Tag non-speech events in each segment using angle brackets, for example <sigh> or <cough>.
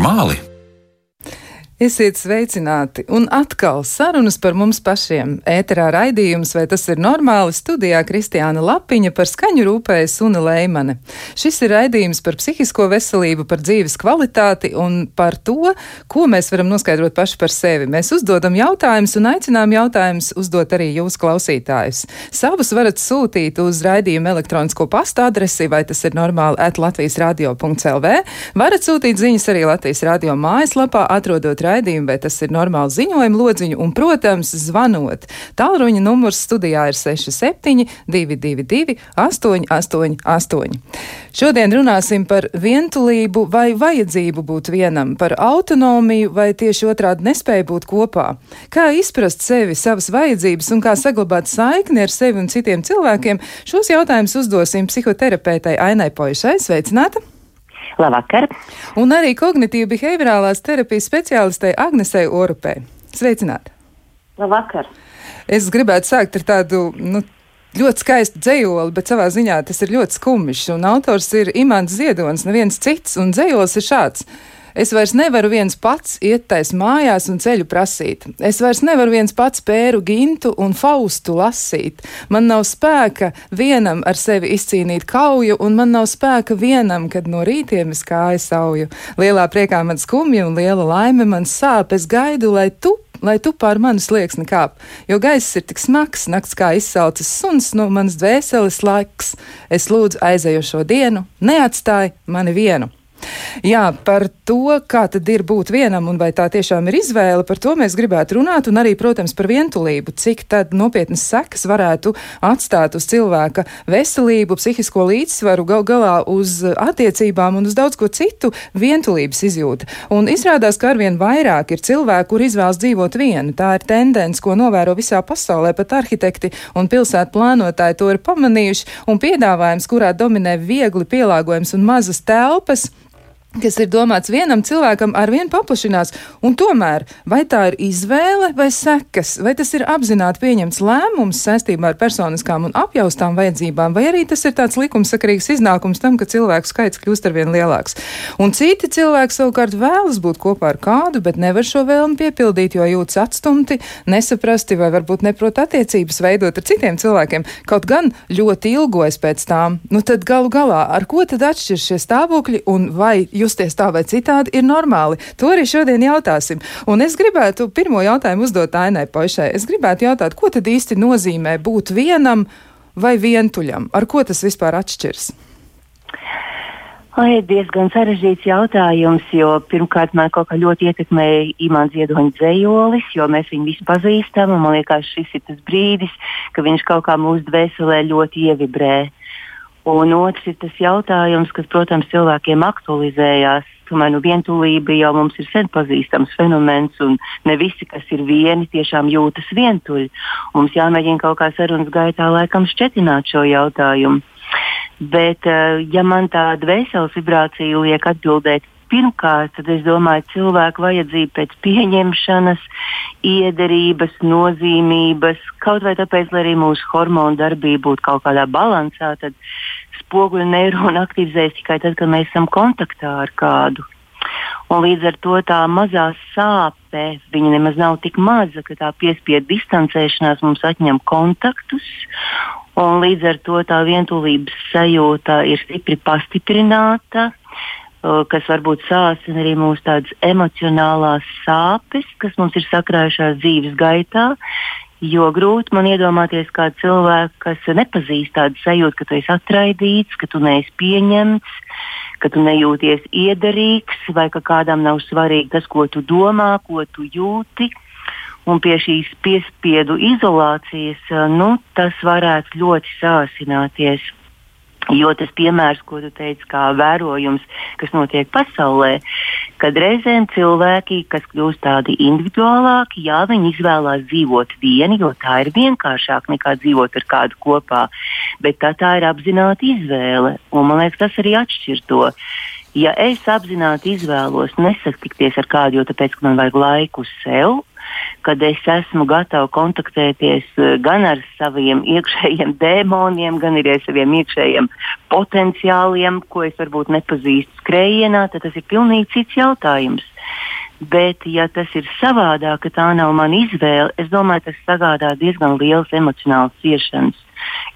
Vai tas ir normāli? Esiet sveicināti! Un atkal sarunas par mums pašiem. Ēterā raidījums, vai tas ir normāli, studijā Kristiāna Lapiņa par skaņu rūpējas Una Leimane. Šis ir raidījums par psihisko veselību, par dzīves kvalitāti un par to, ko mēs varam noskaidrot paši par sevi. Mēs uzdodam jautājumus un aicinām jautājumus uzdot arī jūs klausītājus. Savus varat sūtīt uz raidījumu elektronisko pasta adresi, vai tas ir normāli at Latvijas radio.lv. Varat sūtīt ziņas arī Latvijas radio mājaslapā, atrodot raidījumu raidījumu, vai tas ir normāli ziņojumu lodziņu, un, protams, zvanot. Tālruņa numurs studijā ir 67 222 888. Šodien runāsim par vientulību vai vajadzību būt vienam, par autonomiju vai tieši otrādi nespēju būt kopā. Kā izprast sevi, savas vajadzības un kā saglabāt saikni ar sevi un citiem cilvēkiem, šos jautājumus uzdosim psihoterapeitai Ainai Poišai. Sveicināta! Labvakar! Un arī kognitīva behaviorālās terapijas speciālistei Agnesei Orupē. Sveicināti! Labvakar! Es gribētu sākt ar tādu, nu, ļoti skaistu dzējoli, bet savā ziņā tas ir ļoti skumjš. Un autors ir Imants Ziedonis, neviens cits, un dzējols ir šāds. Es vairs nevaru viens pats iet tais mājās un ceļu prasīt. Es vairs nevaru viens pats pēru gintu un faustu lasīt. Man nav spēka vienam ar sevi izcīnīt kauju, un man nav spēka vienam, kad no rītiem es kāju sauju. Lielā priekā man skumja un liela laime man sāp. Es gaidu, lai tu lai tu pār manis slieksni kāp, jo gaiss ir tik smags, nakts kā izsaucas suns no manas dvēseles laiks. Es lūdzu aizējošo dienu, neatstāj mani vienu. Jā, par to, kā tad ir būt vienam un vai tā tiešām ir izvēle, par to mēs gribētu runāt, un arī, protams, par vientulību, cik tad nopietnas sekas varētu atstāt uz cilvēka veselību, psihisko līdzsvaru, gal galā uz attiecībām un uz daudz ko citu vientulības izjūta. Un izrādās, ka arvien vairāk ir cilvēku, kur izvēlas dzīvot vienu. Tā ir tendence, ko novēro visā pasaulē, pat arhitekti un pilsētu plānotāji to ir pamanījuši, un piedāvājums, kurā dominē viegli pielāgojums un mazas telpas, kas ir domāts vienam cilvēkam, ar vienu paplašinās. Un tomēr, vai tā ir izvēle vai sekas, vai tas ir apzināti pieņemts lēmums saistībā ar personiskām un apjaustām vajadzībām, vai arī tas ir tāds likumsakarīgs iznākums tam, ka cilvēku skaits kļūst ar vien lielāks. Un citi cilvēki savukārt vēlas būt kopā ar kādu, bet nevar šo vēlmi piepildīt, jo jūtas atstumti, nesaprasti vai varbūt neprot attiecības veidot ar citiem cilvēkiem, kaut gan ļoti ilgojas pēc tām. Nu tad galu galā, ar ko tad atšķir šie stāvokļi un vai justies tā vai citādi ir normāli. To arī šodien jautāsim. Un es gribētu pirmo jautājumu uzdot Ainai Pošai. Es gribētu jautāt, ko tad īsti nozīmē būt vienam vai vientuļam? Ar ko tas vispār atšķirs? Ai, diezgan sarežģīts jautājums, jo pirmkārt man kaut kā ļoti ietekmēja Imants Ziedoņa dzējolis, jo mēs viņu visi pazīstam, man liekas, šis ir tas brīdis, ka viņš kaut kā mūsu dvēselē ļoti ievibrē. Un otrs ir tas jautājums, kas, protams, cilvēkiem aktualizējās. Tomēr nu, vientulība jau mums ir sen pazīstams fenomens, un ne visi, kas ir vieni, tiešām jūtas vientuļi. Mums jāmēģina kaut kā sarunas gaitā laikam šķetināt šo jautājumu. Bet, eh, ja man tā dvēseles vibrācija liek atbildēt pirmkārt, tad es domāju, cilvēku vajadzība pēc pieņemšanas, iederības, nozīmības, kaut vai tāpēc, lai arī mūsu hormonu darbība būtu kaut kādā balansā, tad spoguļu neironi aktivizējas tikai tad, kad mēs esam kontaktā ar kādu. Un līdz ar to tā mazā sāpe, viņa nemaz nav tik maza, ka tā piespiedu distancēšanās mums atņem kontaktus. Un līdz ar to tā vientulības sajūta ir stipri pastiprināta, kas varbūt sāsina arī mūsu tādas emocionālās sāpes, kas mums ir sakrājušās dzīves gaitā. Jo grūti man iedomāties kādu cilvēku, kas nepazīst tādu sajūtu, ka tu esi atraidīts, ka tu neesi pieņemts, ka tu nejūties iederīgs, vai ka kādam nav svarīgi tas, ko tu domā, ko tu jūti. Un pie šīs piespiedu izolācijas nu, tas varētu ļoti sāsināties. Jo tas piemērs, ko tu teici, kā vērojums, kas notiek pasaulē, kad reizēm cilvēki, kas kļūst tādi individuālāki, jā, viņi izvēlās dzīvot vieni, jo tā ir vienkāršāk nekā dzīvot ar kādu kopā, bet tā, tā ir apzināta izvēle. Un, man liekas, tas arī atšķir to. Ja es apzināti izvēlos nesatikties ar kādu, jo tāpēc, ka man vajag laiku sev, kad es esmu gatava kontaktēties uh, gan ar saviem iekšējiem dēmoniem, gan arī ar saviem iekšējiem potenciāliem, ko es varbūt nepazīstu skrējienā, tad tas ir pilnīgi cits jautājums. Bet, ja tas ir savādāk, ka tā nav mana izvēle, es domāju, tas sagādā diezgan liels emocionāls ciešanas.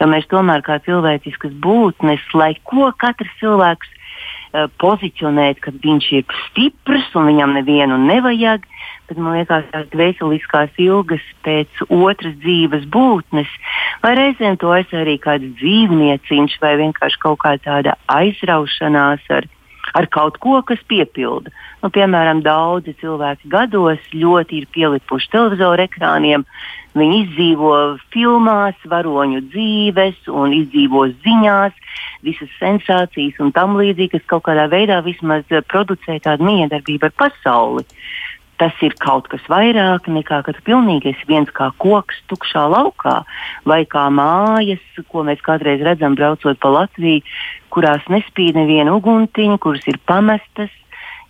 Jo mēs tomēr kā cilvēciskas būtnes, lai ko katrs cilvēks uh, pozicionēt, ka viņš ir stiprs un viņam nevienu nevajag, bet man liekas, tās dvēseliskās ilgas pēc otras dzīves būtnes, vai reizēm to aiz arī kāds dzīvnieciņš vai vienkārši kaut kā tāda aizraušanās ar ar kaut ko, kas piepilda. Nu, piemēram, daudzi cilvēki gados ļoti ir pielipuši televizoru ekrāniem. Viņi izdzīvo filmās, varoņu dzīves un izdzīvo ziņās, visas sensācijas un tam līdzīgi, kas kaut kādā veidā vismaz producē tādu miedarbību ar pasauli. Tas ir kaut kas vairāk nekā kad pilnīgi esi viens kā koks tukšā laukā, vai kā mājas, ko mēs kādreiz redzam braucot pa Latviju, kurās nespīd neviena uguntiņa, kuras ir pamestas,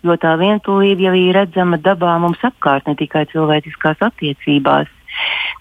jo tā vientulība jau ir redzama dabā mums apkārt, ne tikai cilvēciskās attiecībās.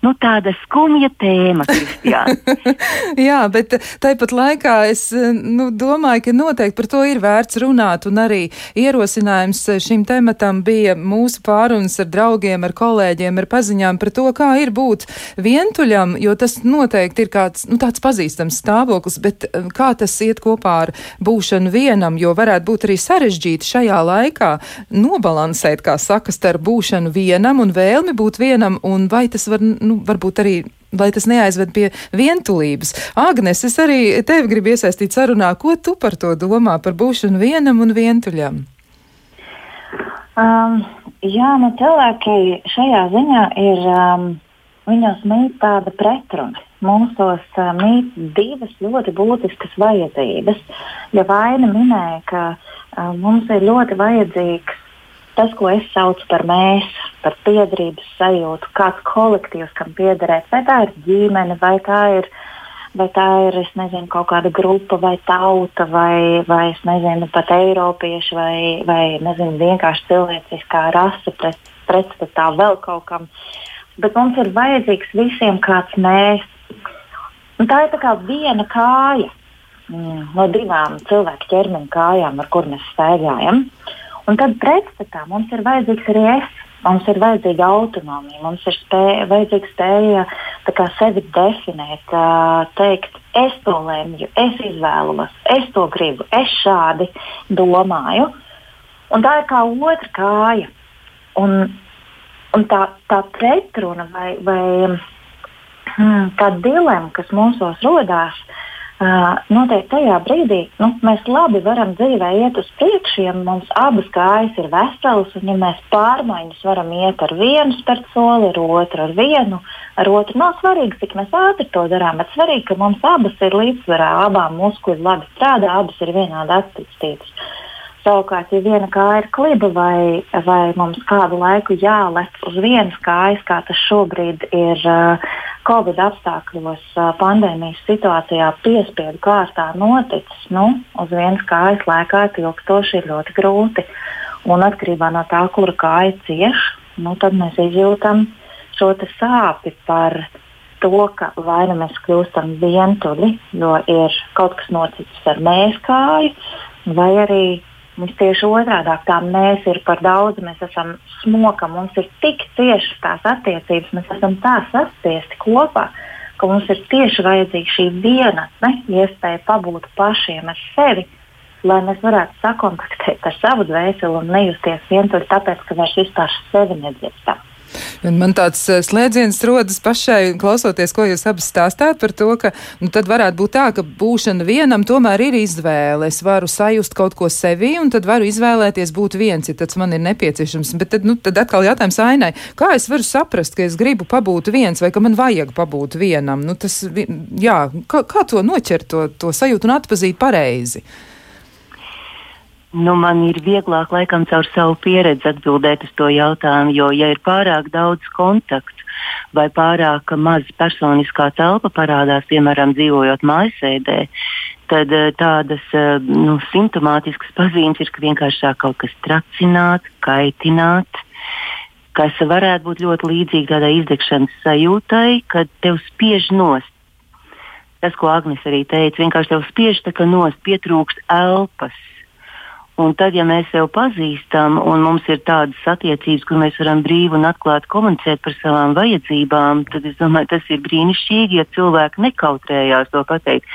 Nu, tāda skumja tēma, Kristiāna. <laughs> Jā, bet tāpat laikā es nu, domāju, ka noteikti par to ir vērts runāt, un arī ierosinājums šim tematam bija mūsu pārunas ar draugiem, ar kolēģiem, ar paziņām par to, kā ir būt vientuļam, jo tas noteikti ir kāds, nu, tāds pazīstams stāvoklis, bet eh, kā tas iet kopā ar būšanu vienam, jo varētu būt arī sarežģīti šajā laikā nobalansēt, kā saka, starp būšanu vienam un vēlmi būt vienam, un vai tas var, nu, varbūt arī lai tas neaizved pie vientulības. Agnes, es arī tevi gribu iesaistīt sarunā. Ko tu par to domā, par būšanu vienam un vientuļam? Um, jā, nu cilvēki šajā ziņā ir, um, viņos mīt tāda pretruna. Mūsos uh, mīt divas ļoti būtiskas vajadzības. Ja vaina minēja, ka uh, mums ir ļoti vajadzīgs tas, ko es saucu par mēs, par piedarības sajūtu, kāds kolektīvs, kam piederēt, vai tā ir ģimene, vai tā ir, vai tā ir nezinu, kaut kāda grupa, vai tauta, vai, vai nezinu, pat eiropieši, vai, vai nezinu, vienkārši cilvēciskā rasa pret, pretstatā vēl kaut kam. Bet mums ir vajadzīgs visiem kāds mēs. Un tā ir tā kā viena kāja mm, no divām cilvēku ķermeņa kājām, ar kurām mēs staigājam. Uh, Un tad pretstatā mums ir vajadzīgs arī es. Mums ir vajadzīga autonomija, mums ir spēja, vajadzīga spēja kā, sevi definēt, teikt, es to lemju, es izvēlos, es to gribu, es šādi domāju. Un tā ir kā otra kāja. Un, un tā, tā pretruna vai, vai hmm, tā dilemma, kas mūsos rodās, uh, Noteikti tajā brīdī nu, mēs labi varam dzīvē iet uz priekšu, ja mums abas kājas ir veselas, un ja mēs pārmaiņas varam iet ar vienu spērt soli, ar otru, ar vienu, ar otru. Nav svarīgi, cik mēs ātri to darām, bet svarīgi, ka mums abas ir līdzsvarā, abām muskuļi labi strādā, abas ir vienādi attīstītas. Savukārt, ja viena kāja ir kliba vai, vai mums kādu laiku jālec uz vienas kājas, kā tas šobrīd ir uh, Covid apstākļos, uh, pandēmijas situācijā, piespiedu kārtā noticis, nu, uz vienas kājas lēkāt ilgstoši ir ļoti grūti. Un atkarībā no tā, kura kāja cieš, nu, tad mēs izjūtam šo sāpi par to, ka vai nu mēs kļūstam vientuļi, jo ir kaut kas noticis ar mēs kāju, vai arī Mums tieši otrādi tā mēs ir par daudz, mēs esam smoka, mums ir tik ciešas tās attiecības, mēs esam tā saspiesti kopā, ka mums ir tieši vajadzīga šī viena ne, iespēja pabūt pašiem ar sevi, lai mēs varētu sakontaktēt ar savu dvēseli un nejusties vientuļi tāpēc, ka mēs vispār sevi nedzirdam. Un man tāds eh, slēdziens rodas pašai, klausoties, ko jūs abas stāstāt par to, ka nu, tad varētu būt tā, ka būšana vienam tomēr ir izvēle. Es varu sajust kaut ko sevī, un tad varu izvēlēties būt viens, ja tas man ir nepieciešams. Bet tad, nu, tad atkal jautājums ainai, kā es varu saprast, ka es gribu pabūt viens vai ka man vajag pabūt vienam? Nu, tas, jā, kā, kā to noķert, to, to sajūtu un atpazīt pareizi? Nu, man ir vieglāk laikam caur savu pieredzi atbildēt uz to jautājumu, jo, ja ir pārāk daudz kontaktu vai pārāk maz personiskā telpa parādās, piemēram, dzīvojot mājasēdē, tad eh, tādas eh, nu, simptomātiskas pazīmes ir, ka vienkārši sāk kaut kas tracināt, kaitināt. kas varētu būt ļoti līdzīga tādai izdegšanas sajūtai, kad tev spiež nost. Tas, ko Agnēs arī teica, vienkārši tev spiež tā kā nost, pietrūkst elpas. Un tad, ja mēs sevi pazīstam un mums ir tādas attiecības, kur mēs varam brīvi un atklāti komunicēt par savām vajadzībām, tad es domāju, tas ir brīnišķīgi, ja cilvēki nekautrējās to pateikt.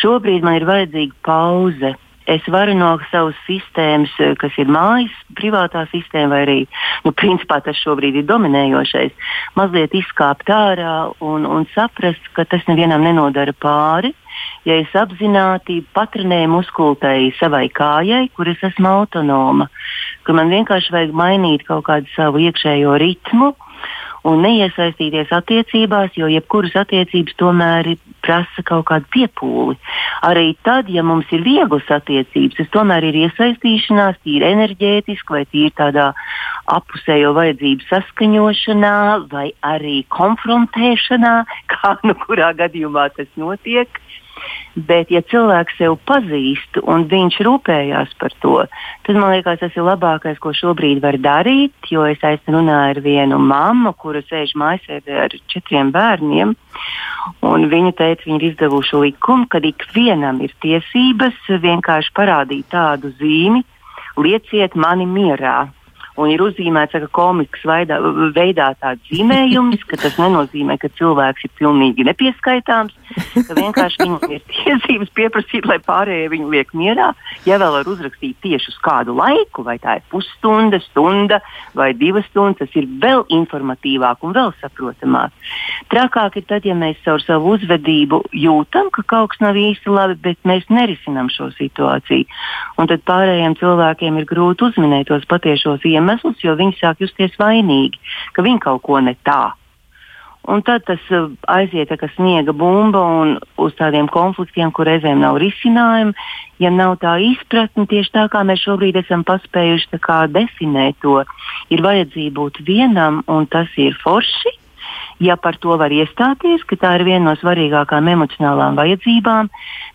Šobrīd man ir vajadzīga pauze es varu no savas sistēmas, eh, kas ir mājas, privātā sistēma, vai arī, nu, principā tas šobrīd ir dominējošais, mazliet izkāpt ārā un, un saprast, ka tas nevienam nenodara pāri. Ja es apzināti patrenēju muskultai savai kājai, kur es esmu autonoma, ka man vienkārši vajag mainīt kaut kādu savu iekšējo ritmu, un neiesaistīties attiecībās, jo jebkuras attiecības tomēr prasa kaut kādu piepūli. Arī tad, ja mums ir vieglas attiecības, tas tomēr ir iesaistīšanās, tīri enerģētiski vai tīri tādā apusējo vajadzību saskaņošanā vai arī konfrontēšanā, <laughs> kā nu kurā gadījumā tas notiek. Bet, ja cilvēks sev pazīst un viņš rūpējās par to, tad man liekas, tas ir labākais, ko šobrīd var darīt. Jo es aizsnu runāju ar vienu mammu, kura sēž mājasēdē ar četriem bērniem. Viņa teica, viņi ir izdevuši likumu, ka ikvienam ir tiesības vienkārši parādīt tādu zīmi, lieciet mani mierā un ir uzzīmēts ka komiks veidā, veidā tāds zīmējums, ka tas nenozīmē, ka cilvēks ir pilnīgi nepieskaitāms, ka vienkārši viņam ir <laughs> tiesības pieprasīt, lai pārējie viņu liek mierā. Ja vēl var uzrakstīt tieši uz kādu laiku, vai tā ir pusstunda, stunda vai divas stundas, tas ir vēl informatīvāk un vēl saprotamāk. Trakāk ir tad, ja mēs caur savu uzvedību jūtam, ka kaut kas nav īsti labi, bet mēs nerisinām šo situāciju. Un tad pārējiem cilvēkiem ir grūti uzminēt tos patiešos iemeslus iemeslus, jo viņi sāk justies vainīgi, ka viņi kaut ko ne tā. Un tad tas uh, aiziet kā sniega bumba uz tādiem konfliktiem, kur reizēm nav risinājumu. Ja nav tā izpratne, tieši tā kā mēs šobrīd esam paspējuši definēt to, ir vajadzība būt vienam, un tas ir forši ja par to var iestāties, ka tā ir viena no svarīgākām emocionālām vajadzībām,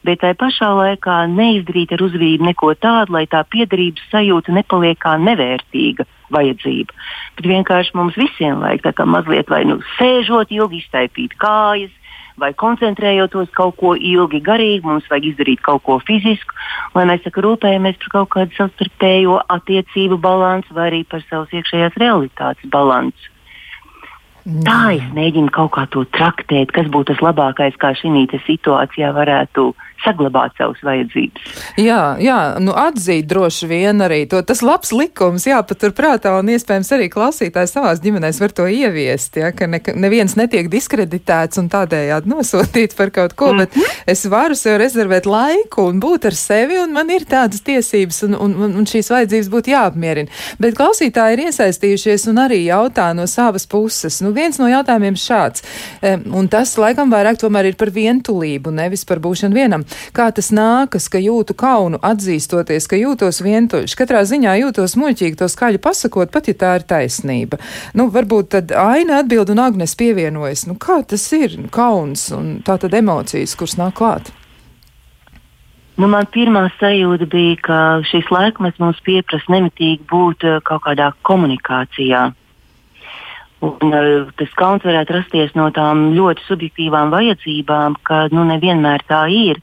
bet tai pašā laikā neizdarīt ar uzvedību neko tādu, lai tā piederības sajūta nepaliek kā nevērtīga vajadzība. Bet vienkārši mums visiem vajag tā kā mazliet vai nu sēžot ilgi, iztaipīt kājas. Vai koncentrējoties kaut ko ilgi, garīgi, mums vajag izdarīt kaut ko fizisku, lai mēs saka, rūpējamies par kaut kādu savstarpējo attiecību balansu vai arī par savas iekšējās realitātes balansu. Tā es mēģinu kaut kā to traktēt, kas būtu tas labākais, kā šī situācijā varētu saglabāt savas vajadzības. Jā, jā nu atzīt droši vien arī to. Tas labs likums jāpatur prātā un iespējams arī klausītājs savās ģimenēs var to ieviest, ja, ka ne, neviens netiek diskreditēts un tādējādi nosūtīts par kaut ko, mm -hmm. bet es varu sev rezervēt laiku un būt ar sevi un man ir tādas tiesības un, un, un, un šīs vajadzības būtu jāapmierina. Bet klausītāji ir iesaistījušies un arī jautā no savas puses. Nu, Nu, viens no jautājumiem šāds, un tas laikam vairāk tomēr ir par vientulību, nevis par būšanu vienam. Kā tas nākas, ka jūtu kaunu atzīstoties, ka jūtos vientuļš? Katrā ziņā jūtos muļķīgi to skaļi pasakot, pat ja tā ir taisnība. Nu, varbūt tad aina atbild un Agnes pievienojas. Nu, kā tas ir kauns un tā tad emocijas, kuras nāk klāt? Nu, man pirmā sajūta bija, ka šis laikmets mums pieprasa nemitīgi būt uh, kaut kādā komunikācijā. Un, uh, tas kauns varētu rasties no tām ļoti subjektīvām vajadzībām, ka nu, nevienmēr tā ir.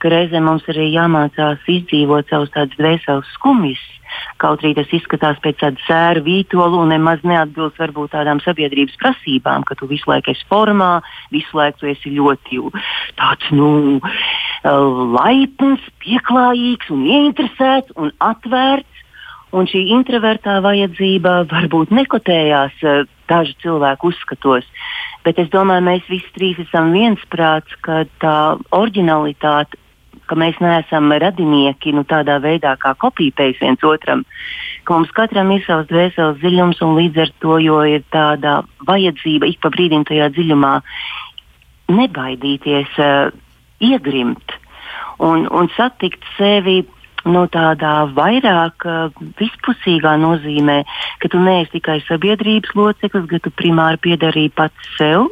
Reizēm mums arī jāmācās izdzīvot savus tādus dvēseles skumjus. Kaut arī tas izskatās pēc tāda sēra vītola un nemaz neatbilst varbūt tādām sabiedrības prasībām, ka tu visu laiku esi formā, visu laiku tu esi ļoti tāds, nu, uh, laipns, pieklājīgs un ieinteresēts un atvērts. Un šī introvertā vajadzība varbūt nekotējās uh, dažu cilvēku uzskatos. Bet es domāju, mēs visi trīs esam viensprāts, ka tā originalitāte, ka mēs neesam radinieki nu, tādā veidā, kā kopīpējis viens otram, ka mums katram ir savs dvēseles dziļums un līdz ar to ir tāda vajadzība ik pa brīdim tajā dziļumā nebaidīties, uh, iegrimt un, un satikt sevi nu, tādā vairāk uh, vispusīgā nozīmē, ka tu neesi tikai sabiedrības loceklis, bet tu primāri piederīji pats sev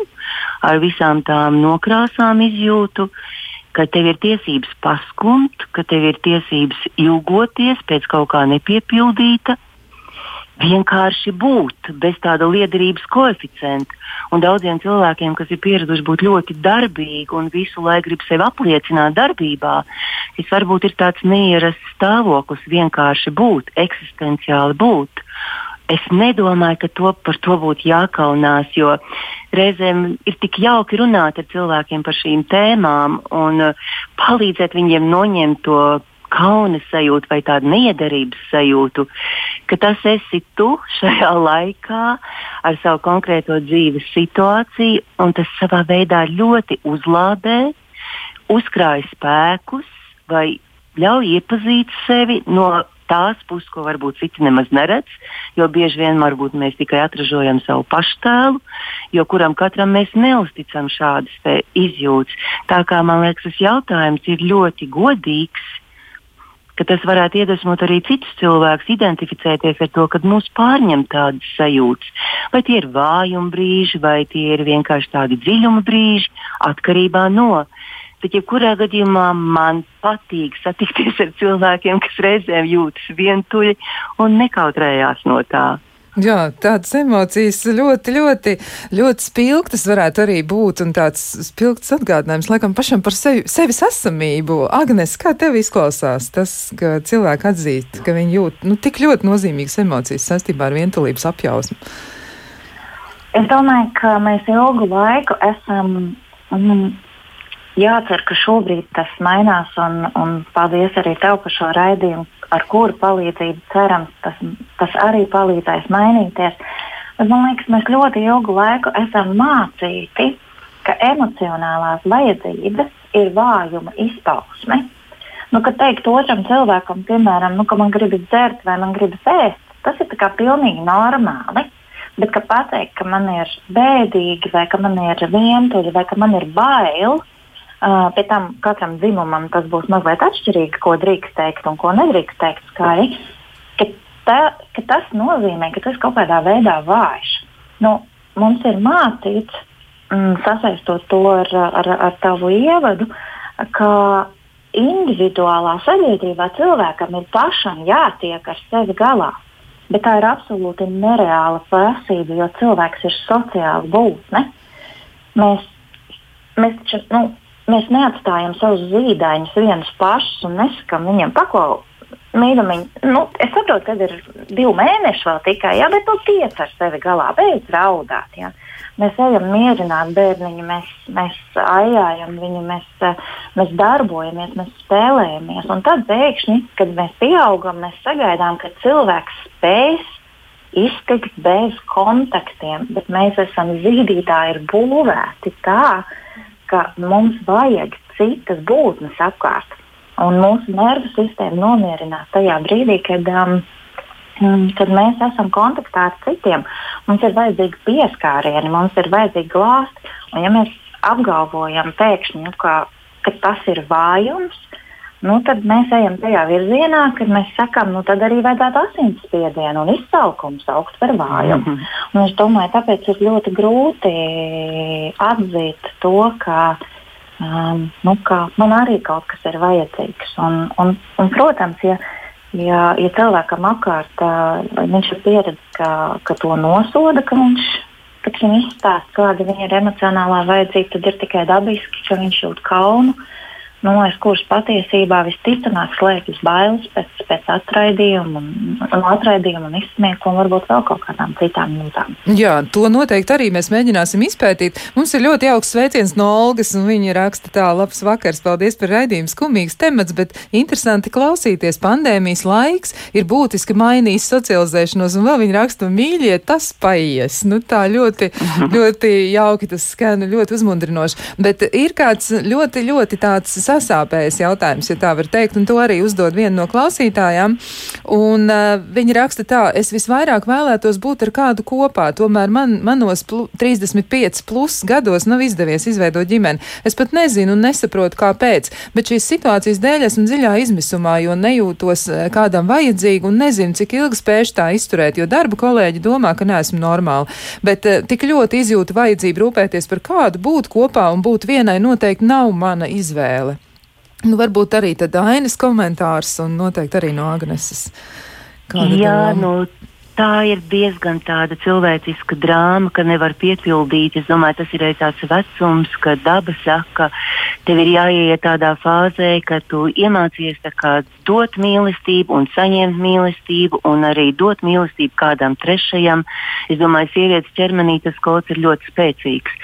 ar visām tām nokrāsām izjūtu. Ka tev ir tiesības paskumt, ka tev ir tiesības ilgoties pēc kaut kā nepiepildīta, vienkārši būt bez tāda liederības koeficienta. Un daudziem cilvēkiem, kas ir pieraduši būt ļoti darbīgi un visu laiku grib sevi apliecināt darbībā, tas varbūt ir tāds neierasts stāvoklis, vienkārši būt, eksistenciāli būt. Es nedomāju, ka to, par to būtu jākaunās, jo reizēm ir tik jauki runāt ar cilvēkiem par šīm tēmām un uh, palīdzēt viņiem noņemt to kauna sajūtu vai tādu neiederības sajūtu, ka tas esi tu šajā laikā ar savu konkrēto dzīves situāciju, un tas savā veidā ļoti uzlādē, uzkrāj spēkus vai ļauj iepazīt sevi no tās puses, ko varbūt citi nemaz neredz, jo bieži vien varbūt mēs tikai atražojam savu paštēlu, jo kuram katram mēs neusticam šādas izjūtas. Tā kā man liekas, tas jautājums ir ļoti godīgs ka tas varētu iedvesmot arī citus cilvēkus identificēties ar to, kad mūs pārņem tādas sajūtas. Vai tie ir vājuma brīži, vai tie ir vienkārši tādi dziļuma brīži, atkarībā no. Bet, ja kurā gadījumā man patīk satikties ar cilvēkiem, kas reizēm jūtas vientuļi un nekautrējās no tā. Jā, tādas emocijas ļoti, ļoti, ļoti spilgtas varētu arī būt un tāds spilgts atgādinājums laikam pašam par sevi, sevis esamību. Agnes, kā tev izklausās tas, ka cilvēki atzīst, ka viņi jūt nu, tik ļoti nozīmīgas emocijas saistībā ar vientulības apjausmu? Es domāju, ka mēs ilgu laiku esam. Mm, jācer, ka šobrīd tas mainās, un, un paldies arī tev par šo raidījumu, ar kuru palīdzību cerams tas, tas arī palīdzēs mainīties. Bet man liekas, mēs ļoti ilgu laiku esam mācīti, ka emocionālās vajadzības ir vājuma izpausme. Nu, kad teikt otram cilvēkam, piemēram, nu, ka man gribas dzert vai man gribas ēst, tas ir pilnīgi normāli. Bet ka pateikt, ka man ir bēdīgi, vai ka man ir vientuļi, vai ka man ir bail, uh, Uh, pēc tam katram dzimumam tas būs mazliet atšķirīgi, ko drīkst teikt un ko nedrīkst teikt skaļi. Ka, ta, ka tas nozīmē, ka tas kaut kādā veidā vājš. Nu, mums ir mācīts, mm, sasaistot to ar, ar, ar tavu ievadu, ka individuālā sabiedrībā cilvēkam ir pašam jātiek ar sevi galā. Bet tā ir absolūti nereāla prasība, jo cilvēks ir sociāla būtne. Mēs, mēs taču, nu, mēs neatstājam savus zīdaiņus vienus pašus un nesakām viņiem paklau. Mīlumiņ, nu, es saprotu, ka ir divi mēneši vēl tikai, jā, bet nu tiec ar sevi galā, beidz raudāt. Jā. Mēs ejam mierināt bērniņu, mēs, mēs aijājam viņu, mēs, mēs darbojamies, mēs spēlējamies. Un tad pēkšņi, kad mēs pieaugam, mēs sagaidām, ka cilvēks spēs iztikt bez kontaktiem, bet mēs esam zīdītāji, ir būvēti tā, ka mums vajag citas būtnes apkārt. Un mūsu nervu sistēma nomierinās tajā brīdī, kad, um, mm, kad mēs esam kontaktā ar citiem. Mums ir vajadzīgi pieskārieni, mums ir vajadzīgi glāsti. Un ja mēs apgalvojam pēkšņi, nu, ka, ka tas ir vājums, nu, tad mēs ejam tajā virzienā, kad mēs sakām, nu, tad arī vajadzētu asinsspiedienu un izsalkumu saukt par vājumu. Mm -hmm. Es domāju, tāpēc ir ļoti grūti atzīt to, ka, um, nu, ka man arī kaut kas ir vajadzīgs. Un, un, un, protams, ja, ja, ja cilvēkam apkārt uh, viņš ir pieredzējis, ka, ka to nosoda, ka viņš kad viņam izstāsta, kāda viņa ir emocionālā vajadzība, tad ir tikai dabiski, ka viņš jūt kaunu. Uh, nu, aiz kuras patiesībā visticamāk slēpjas bailes pēc, pēc atraidījuma, un, un atraidījuma un izsmiekla un varbūt vēl kaut kādām citām jūtām. Jā, to noteikti arī mēs mēģināsim izpētīt. Mums ir ļoti jauks sveiciens no Olgas, un viņa raksta tā, labs vakars, paldies par raidījumu, skumīgs temats, bet interesanti klausīties. Pandēmijas laiks ir būtiski mainījis socializēšanos, un vēl viņa raksta, mīļie, tas paies. Nu, tā ļoti, <laughs> ļoti jauki tas skan, ļoti uzmundrinoši. Bet ir kāds ļoti, ļoti tāds sasāpējis jautājums, ja tā var teikt, un to arī uzdod viena no klausītājām. Un, uh, viņa raksta tā, es visvairāk vēlētos būt ar kādu kopā, tomēr man, manos pl 35 plus gados nav izdevies izveidot ģimeni. Es pat nezinu un nesaprotu, kāpēc, bet šīs situācijas dēļ esmu dziļā izmisumā, jo nejūtos kādam vajadzīgi un nezinu, cik ilgi spēšu tā izturēt, jo darba kolēģi domā, ka neesmu normāli. Bet uh, tik ļoti izjūtu vajadzību rūpēties par kādu, būt kopā un būt vienai noteikti nav mana izvēle. Nu, varbūt arī tad Ainas komentārs un noteikti arī no Agneses. Kāda Jā, doma? nu, tā ir diezgan tāda cilvēciska drāma, ka nevar piepildīt. Es domāju, tas ir arī tāds vecums, ka daba saka, tev ir jāiet tādā fāzē, ka tu iemācies dot mīlestību un saņemt mīlestību un arī dot mīlestību kādam trešajam. Es domāju, sievietes ķermenī tas kods ir ļoti spēcīgs.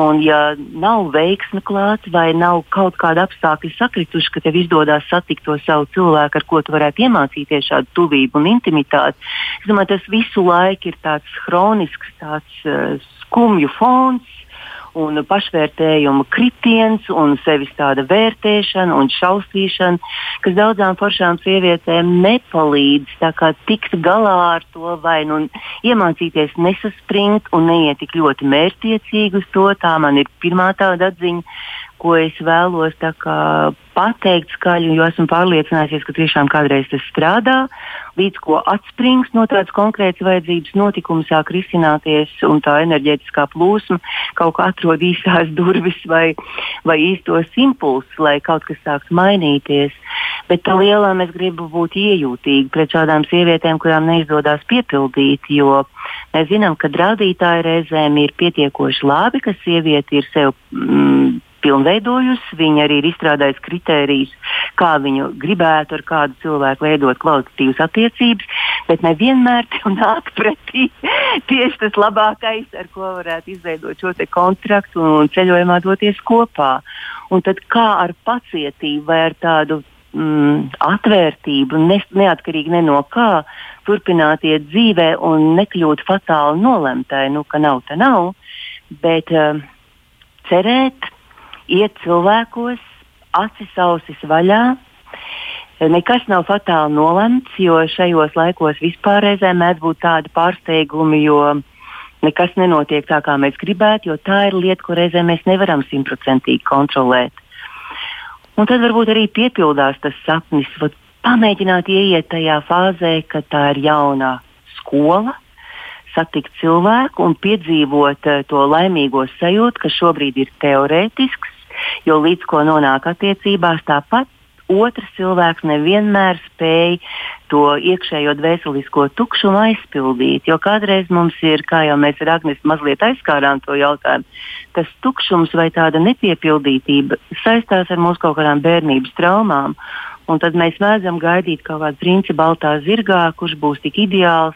Un ja nav veiksme klāta vai nav kaut kāda apstākļa sakrituši, ka tev izdodas satikt to savu cilvēku, ar ko tu varētu iemācīties šādu tuvību un intimitāti, es domāju, tas visu laiku ir tāds hronisks, tāds uh, skumju fons un pašvērtējuma kritiens un sevis tāda vērtēšana un šausmīšana, kas daudzām foršām sievietēm nepalīdz tikt galā ar to vai nu iemācīties nesaspringt un neiet tik ļoti mērķtiecīgi uz to. Tā man ir pirmā tāda atziņa ko es vēlos kā, pateikt skaļi, jo esmu pārliecinājusies, ka tiešām kādreiz tas strādā. Līdz ko atsprings no tādas konkrētas vajadzības, notikumi sāk risināties, un tā enerģētiskā plūsma kaut kā atrod īstās durvis vai, vai īstos impulsus, lai kaut kas sāks mainīties. Bet tā lielā mēs gribam būt iejūtīgi pret šādām sievietēm, kurām neizdodas piepildīt, jo mēs zinām, ka rādītāji reizēm ir pietiekoši labi, ka sieviete ir sev. Mm, pilnveidojusi. Viņa arī ir izstrādājusi kritērijus, kā viņu gribētu ar kādu cilvēku veidot kvalitatīvas attiecības, bet nevienmēr tev nāk pretī tieši tas labākais, ar ko varētu izveidot šo kontraktu un ceļojumā doties kopā. Un tad kā ar pacietību vai ar tādu mm, atvērtību, ne, neatkarīgi ne no kā, turpināt iet dzīvē un nekļūt fatāli nolemtai, nu, ka nav, tā nav, bet uh, cerēt, iet cilvēkos, acis ausis vaļā. Nekas nav fatāli nolemts, jo šajos laikos vispārreizē mēdz būt tādi pārsteigumi, jo nekas nenotiek tā, kā mēs gribētu, jo tā ir lieta, ko reizē mēs nevaram simtprocentīgi kontrolēt. Un tad varbūt arī piepildās tas sapnis, vat, pamēģināt ieiet tajā fāzē, kad tā ir jaunā skola, satikt cilvēku un piedzīvot uh, to laimīgo sajūtu, kas šobrīd ir teorētisks, jo līdz ko nonāk attiecībās, tāpat otrs cilvēks nevienmēr spēj to iekšējo dvēselisko tukšumu aizpildīt. Jo kādreiz mums ir, kā jau mēs ar Agnēs mazliet aizskārām to jautājumu, tas tukšums vai tāda nepiepildītība saistās ar mūsu kaut kādām bērnības traumām. Un tad mēs mēdzam gaidīt kaut kādu princi baltā zirgā, kurš būs tik ideāls,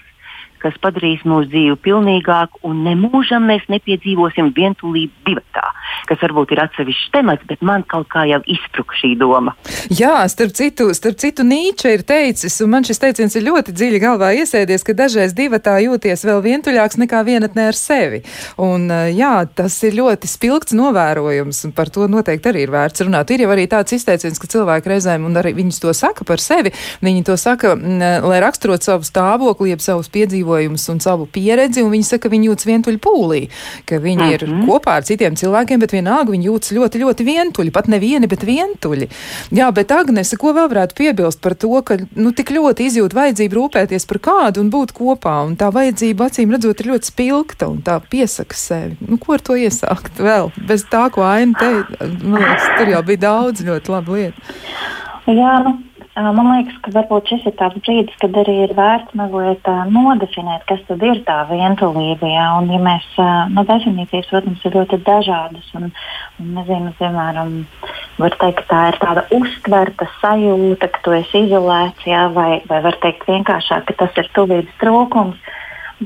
kas padarīs mūsu dzīvi pilnīgāku, un nemūžam mēs nepiedzīvosim vientulību divatā, kas varbūt ir atsevišķs temats, bet man kaut kā jau izpruka šī doma. Jā, starp citu, starp citu Nīča ir teicis, un man šis teiciens ir ļoti dziļi galvā iesēdies, ka dažreiz divatā jūties vēl vientuļāks nekā vienatnē ar sevi. Un jā, tas ir ļoti spilgts novērojums, un par to noteikti arī ir vērts runāt. Ir jau arī tāds izteiciens, ka cilvēki reizēm, un arī viņus to saka par sevi, viņi to saka, lai raksturot savu stāvokli, jeb savus piedzīvojumus piedzīvojumus un savu pieredzi, un viņi saka, ka viņi jūtas vientuļi pūlī, ka viņi mm -hmm. ir mhm. kopā ar citiem cilvēkiem, bet vienalga viņi jūtas ļoti, ļoti vientuļi, pat nevieni, bet vientuļi. Jā, bet Agnese, ko vēl varētu piebilst par to, ka nu, tik ļoti izjūt vajadzību rūpēties par kādu un būt kopā, un tā vajadzība acīm redzot ir ļoti spilgta un tā piesaka sevi. Nu, ko ar to iesākt vēl? Bez tā, ko Aina teica, man liekas, tur jau bija daudz ļoti labu lietu. Jā, nu, Man liekas, ka varbūt šis ir tāds brīdis, kad arī ir vērts mazliet nodefinēt, kas tad ir tā vientulība. Jā, un, ja mēs, nu, definīcijas, protams, ir ļoti dažādas. Un, un nezinu, piemēram, var teikt, ka tā ir tāda uztverta sajūta, ka tu esi izolēts, jā, vai, vai var teikt vienkāršāk, ka tas ir tuvības trūkums.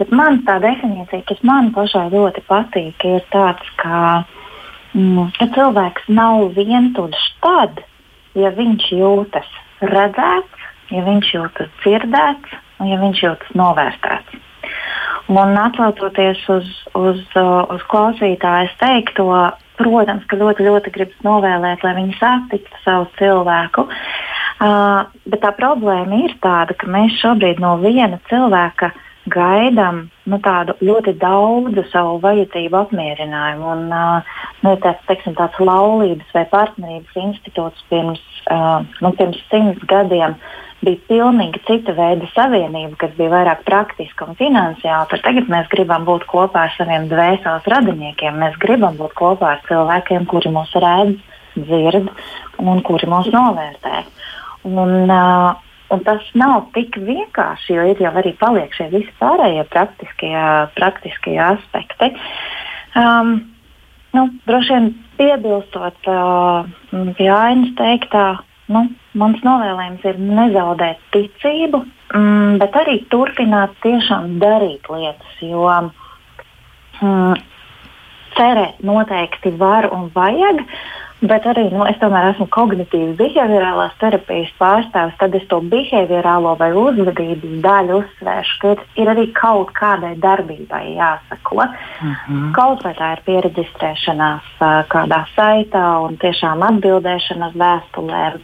Bet man tā definīcija, kas man pašai ļoti patīk, ir tāds, ka, mm, ka cilvēks nav vientuļš tad, ja viņš jūtas redzēts, ja viņš jūtas dzirdēts un ja viņš jūtas novērtēts. Un atsaucoties uz, uz, uz klausītājas teikto, protams, ka ļoti, ļoti gribas novēlēt, lai viņi satiktu savu cilvēku. Uh, bet tā problēma ir tāda, ka mēs šobrīd no viena cilvēka gaidām nu, tādu ļoti daudzu savu vajadzību apmierinājumu. Un, nu, tāds, teiksim, tāds laulības vai partnerības institūts pirms nu, pirms simts gadiem bija pilnīgi cita veida savienība, kas bija vairāk praktiska un finansiāla. Tad tagad mēs gribam būt kopā ar saviem dvēseles radiniekiem. Mēs gribam būt kopā ar cilvēkiem, kuri mūs redz, dzird un kuri mūs novērtē. Un, uh, Un tas nav tik vienkārši, jo ir jau arī paliek šie visi pārējie praktiskie, praktiskie aspekti. Um, nu, droši vien piebilstot uh, pie Ainas teiktā, nu, mans novēlējums ir nezaudēt ticību, mm, bet arī turpināt tiešām darīt lietas, jo mm, cerēt noteikti var un vajag. Bet arī nu, es tomēr esmu kognitīvas behaviorālās terapijas pārstāvis, tad es to behaviorālo vai uzvedības daļu uzsvēršu, ka ir, arī kaut kādai darbībai jāsako. Mm -hmm. Kaut vai tā ir pieregistrēšanās kādā saitā un tiešām atbildēšana uz vēstulēm,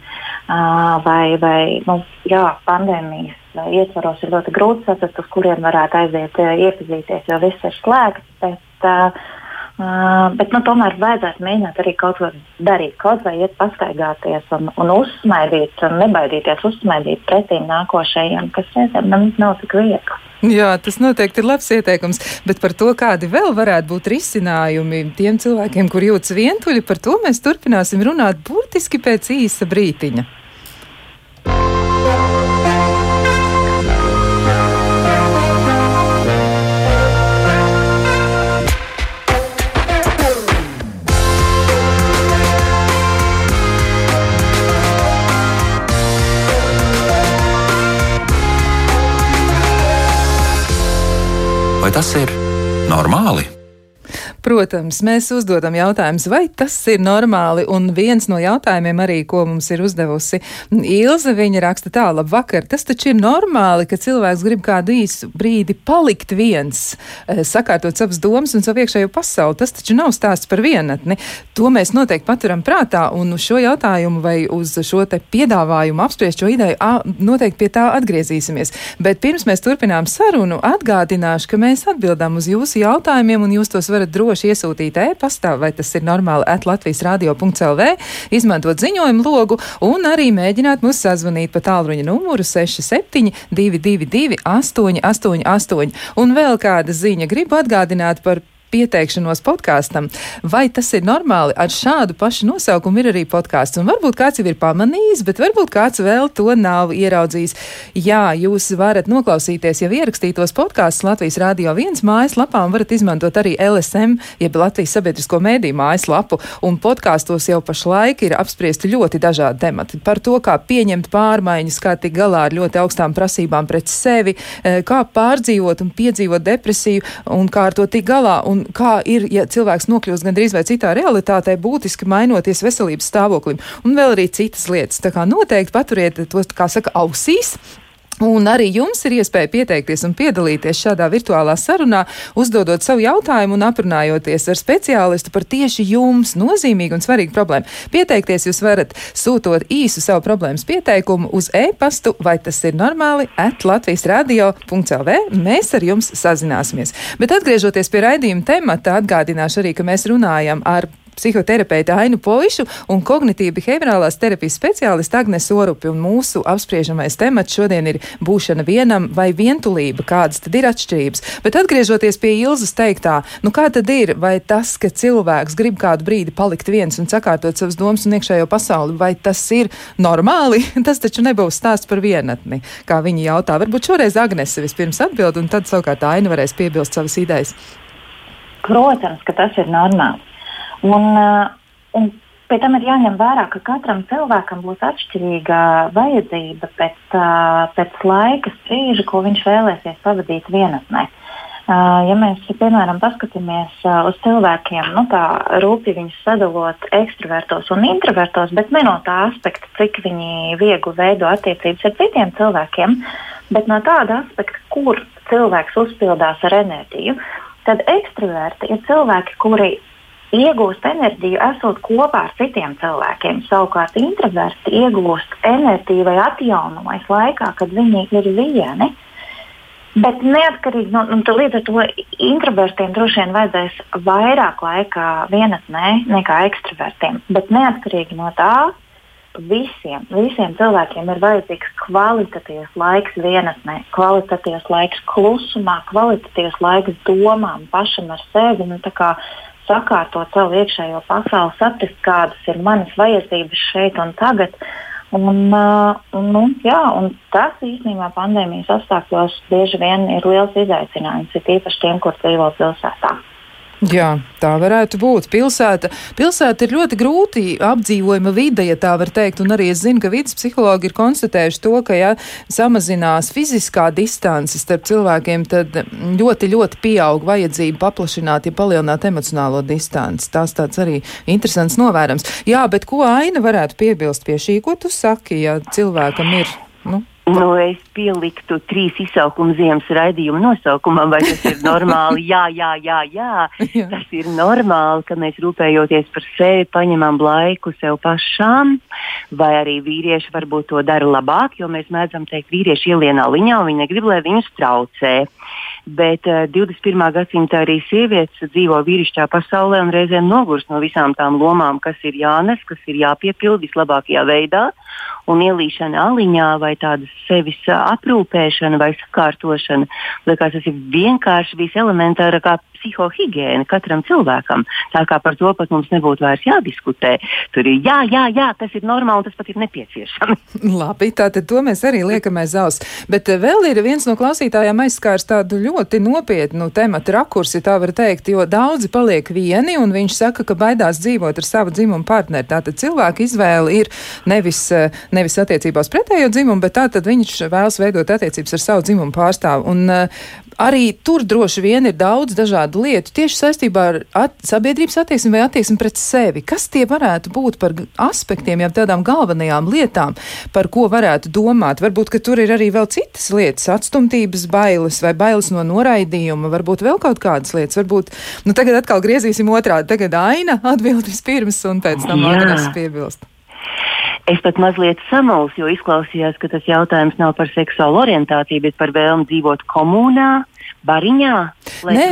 vai, vai nu, jā, pandēmijas ietvaros ir ļoti grūti saprast, uz kuriem varētu aiziet iepazīties, jo viss ir slēgts. Bet, uh, Uh, bet nu, tomēr vajadzētu mēģināt arī kaut ko darīt, kaut vai iet pastaigāties un, un uzsmaidīt, un nebaidīties uzsmaidīt pretī nākošajiem, kas reizēm nav, tik viegli. Jā, tas noteikti ir labs ieteikums, bet par to, kādi vēl varētu būt risinājumi tiem cilvēkiem, kur jūtas vientuļi, par to mēs turpināsim runāt burtiski pēc īsa brītiņa. Tas ir normāli? Protams, mēs uzdodam jautājumus, vai tas ir normāli, un viens no jautājumiem arī, ko mums ir uzdevusi Ilze, viņa raksta tā, labvakar, tas taču ir normāli, ka cilvēks grib kādu īsu brīdi palikt viens, eh, sakārtot savas domas un savu iekšējo pasauli. Tas taču nav stāsts par vienatni. To mēs noteikti paturam prātā, un uz šo jautājumu vai uz šo te piedāvājumu apspriest šo ideju, noteikti pie tā atgriezīsimies. Bet pirms mēs turpinām sarunu, atgādināšu, ka mēs atbildām uz jūsu jautājumiem, un jūs tos varat droši droši iesūtīt e-pastā, vai tas ir normāli at Latvijas radio.lv, izmantot ziņojumu logu un arī mēģināt mūs sazvanīt pa tālruņa numuru 67 222 888. Un vēl kāda ziņa gribu atgādināt par pieteikšanos podkāstam. Vai tas ir normāli? Ar šādu pašu nosaukumu ir arī podkāsts. Un varbūt kāds jau ir pamanījis, bet varbūt kāds vēl to nav ieraudzījis. Jā, jūs varat noklausīties jau ierakstītos podkāstus Latvijas Rādio 1 mājaslapā un varat izmantot arī LSM, jeb Latvijas sabiedrisko mēdīju mājaslapu. Un podkāstos jau pašlaik ir apspriesti ļoti dažādi temati par to, kā pieņemt pārmaiņas, kā tikt galā ar ļoti augstām prasībām pret sevi, eh, kā pārdzīvot un piedzīvot depresiju un kā ar to tikt galā. Un kā ir, ja cilvēks nokļūst gandrīz vai citā realitātē, būtiski mainoties veselības stāvoklim, un vēl arī citas lietas. Tā kā noteikti paturiet tos, kā saka, ausīs, Un arī jums ir iespēja pieteikties un piedalīties šādā virtuālā sarunā, uzdodot savu jautājumu un aprunājoties ar speciālistu par tieši jums nozīmīgu un svarīgu problēmu. Pieteikties jūs varat sūtot īsu savu problēmas pieteikumu uz e-pastu, vai tas ir normāli, at Latvijas radio.lv. Mēs ar jums sazināsimies. Bet atgriežoties pie raidījuma temata, atgādināšu arī, ka mēs runājam ar psihoterapeita Ainu Poišu un kognitīvi behaviorālās terapijas speciālistu Agnes Orupi. Un mūsu apspriežamais temats šodien ir būšana vienam vai vientulība, kādas tad ir atšķirības. Bet atgriežoties pie Ilzas teiktā, nu kā tad ir, vai tas, ka cilvēks grib kādu brīdi palikt viens un sakārtot savas domas un iekšējo pasauli, vai tas ir normāli? <laughs> tas taču nebūs stāsts par vienatni, kā viņi jautā. Varbūt šoreiz Agnese vispirms atbild, un tad savukārt Aina varēs piebilst savas idejas. Protams, ka tas ir normāli. Un, eh, un pie tam ir jāņem vērā, ka katram cilvēkam būs atšķirīga vajadzība pēc, eh, pēc laika brīža, ko viņš vēlēsies pavadīt vienatnē. Uh, ja mēs, piemēram, paskatāmies uh, uz cilvēkiem, nu, tā rūpīgi viņus sadalot ekstravertos un introvertos, bet ne no tā aspekta, cik viņi viegli veido attiecības ar citiem cilvēkiem, bet no tāda aspekta, kur cilvēks uzpildās ar enerģiju, tad ekstraverti ir cilvēki, kuri iegūst enerģiju, esot kopā ar citiem cilvēkiem. Savukārt introverti iegūst enerģiju vai atjaunojas laikā, kad viņi ir vieni. Bet neatkarīgi no nu, līdz ar to introvertiem droši vien vajadzēs vairāk laika vienatnē nekā ekstravertiem. Bet neatkarīgi no tā, visiem, visiem cilvēkiem ir vajadzīgs kvalitatīvs laiks vienatnē, kvalitatīvs laiks klusumā, kvalitatīvs laiks domām pašam ar sevi. Nu, sakārtot savu iekšējo pasauli, saprast, kādas ir manas vajadzības šeit un tagad. Un, uh, nu, jā, un tas īstenībā pandēmijas apstākļos bieži vien ir liels izaicinājums, ir īpaši tiem, kur dzīvo pilsētā. Jā, tā varētu būt. Pilsēta, pilsēta ir ļoti grūti apdzīvojama vide, ja tā var teikt, un arī es zinu, ka vidas psihologi ir konstatējuši to, ka, ja samazinās fiziskā distance starp cilvēkiem, tad ļoti, ļoti pieaug vajadzība paplašināt, ja palielināt emocionālo distanci. Tās tāds arī interesants novērams. Jā, bet ko Aina varētu piebilst pie šī, ko tu saki, ja cilvēkam ir, nu, Nu, es pieliktu trīs izsaukumu ziemas raidījuma nosaukumam, vai tas ir normāli? Jā, jā, jā, jā. jā. Tas ir normāli, ka mēs rūpējoties par sevi, paņemam laiku sev pašām, vai arī vīrieši varbūt to dara labāk, jo mēs mēdzam teikt, vīrieši ielienā liņā, un viņi negrib, lai viņus traucē. Bet uh, 21. gadsimtā arī sievietes dzīvo vīrišķā pasaulē un reizēm nogurst no visām tām lomām, kas ir jānes, kas ir jāpiepild vislabākajā veidā un ielīšana aliņā vai tādas sevis aprūpēšana vai sakārtošana. Liekas, tas ir vienkārši viselementārākā psihohigiēna katram cilvēkam. Tā kā par to pat mums nebūtu vairs jādiskutē. Tur ir jā, jā, jā, tas ir normāli, tas pat ir nepieciešams. <laughs> Labi, tātad to mēs arī liekam aiz auss. Bet eh, vēl ir viens no klausītājiem aizskārs tādu ļoti nopietnu tematu rakursi, tā var teikt, jo daudzi paliek vieni, un viņš saka, ka baidās dzīvot ar savu dzimumu partneri. Tātad cilvēka izvēle ir nevis, eh, nevis attiecībās pretējo dzimumu, bet tātad viņš vēlas veidot attiecības ar savu dzimumu pārstāvu. Un, uh, arī tur droši vien ir daudz dažādu lietu tieši saistībā ar at sabiedrības attieksmi vai attieksmi pret sevi. Kas tie varētu būt par aspektiem, jau tādām galvenajām lietām, par ko varētu domāt? Varbūt, ka tur ir arī vēl citas lietas, atstumtības bailes vai bailes no noraidījuma, varbūt vēl kaut kādas lietas. Varbūt, nu tagad atkal griezīsim otrādi, tagad aina atbild vispirms un pēc tam Agnes piebilst. Es pat mazliet samulsu, jo izklausījās, ka tas jautājums nav par seksuālu orientāciju, bet par vēlmu dzīvot komunā, bariņā? Nē,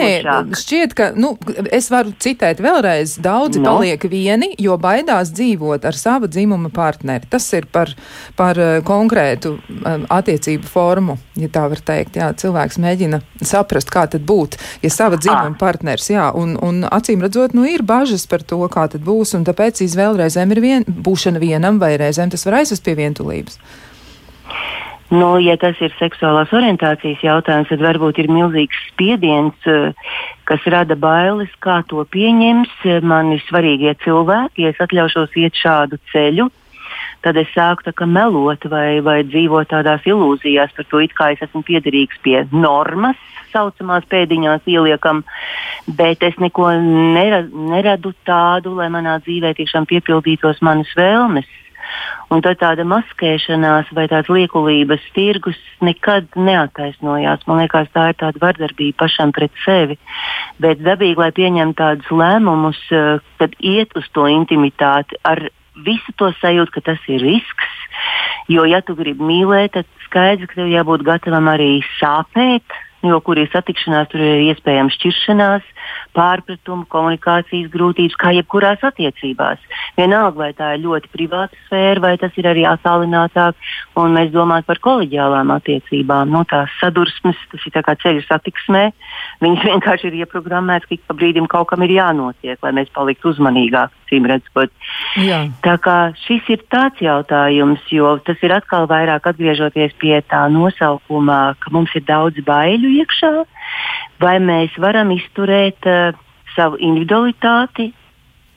šķiet, ka, nu, es varu citēt vēlreiz, daudzi no. paliek vieni, jo baidās dzīvot ar sava dzimuma partneri. Tas ir par, par uh, konkrētu um, attiecību formu, ja tā var teikt. Jā, cilvēks mēģina saprast, kā tad būt, ja sava dzimuma ah. partners, jā, un, un acīm redzot, nu, ir bažas par to, kā tad būs, un tāpēc izvēle reizēm ir vien, būšana vienam, vai reizēm tas var aizvest pie vientulības. Nu, ja tas ir seksuālās orientācijas jautājums, tad varbūt ir milzīgs spiediens, eh, kas rada bailes, kā to pieņems mani svarīgie cilvēki. Ja es atļaušos iet šādu ceļu, tad es sāku melot vai, vai dzīvot tādās ilūzijās par to, kā es esmu piederīgs pie normas, saucamās pēdiņās ieliekam, bet es neko neradu tādu, lai manā dzīvē tiešām piepildītos manas vēlmes. Un tad tāda maskēšanās vai tāds liekulības tirgus nekad neataisnojās. Man liekas, tā ir tāda vardarbība pašam pret sevi. Bet dabīgi, lai pieņemtu tādus lēmumus, eh, tad iet uz to intimitāti ar visu to sajūtu, ka tas ir risks. Jo, ja tu gribi mīlēt, tad skaidrs, ka tev jābūt gatavam arī sāpēt, jo kur ir satikšanās, tur ir iespējams šķiršanās, pārpratumu, komunikācijas grūtības, kā jebkurās attiecībās. Vienalga, vai tā ir ļoti privāta sfēra, vai tas ir arī attālinātāk, un mēs domājam par kolēģiālām attiecībām. Nu, tās sadursmes, tas ir kā ceļu satiksmē, viņas <laughs> vienkārši ir ieprogrammētas, ka ik pa brīdim kaut kam ir jānotiek, lai mēs paliktu uzmanīgāki. Tā kā šis ir tāds jautājums, jo tas ir atkal vairāk atgriežoties pie tā nosaukuma, ka mums ir daudz baiļu iekšā, vai mēs varam izturēt uh, savu individualitāti,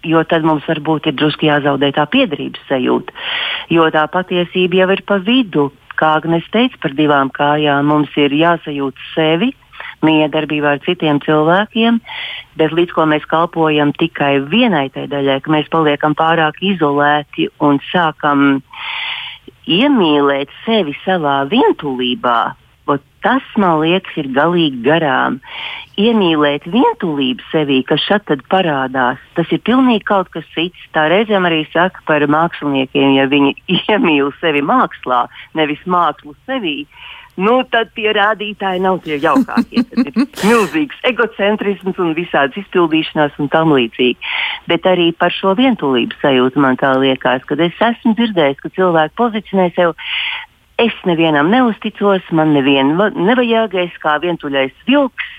jo tad mums varbūt ir drusku jāzaudē tā piederības sajūta. Jo tā patiesība jau ir pa vidu. Kā Agnēs teica par divām kājām, mums ir jāsajūt sevi, miedarbībā ar citiem cilvēkiem, bet līdz ko mēs kalpojam tikai vienai tai daļai, ka mēs paliekam pārāk izolēti un sākam iemīlēt sevi savā vientulībā, Tas, man liekas, ir galīgi garām. Iemīlēt vientulību sevī, kas šeit parādās, tas ir pilnīgi kaut kas cits. Tā reizēm arī saka par māksliniekiem, ja viņi <laughs> iemīl sevi mākslā, nevis mākslu sevī. Nu, tad tie rādītāji nav tie jaukākie. Tad ir milzīgs egocentrisms un visādas izpildīšanās un tam līdzīgi. Bet arī par šo vientulības sajūtu man tā liekas, kad es esmu dzirdējis, ka cilvēki pozicionē sev Es nevienam neusticos, man nevienu nevajag, es kā vientuļais vilks.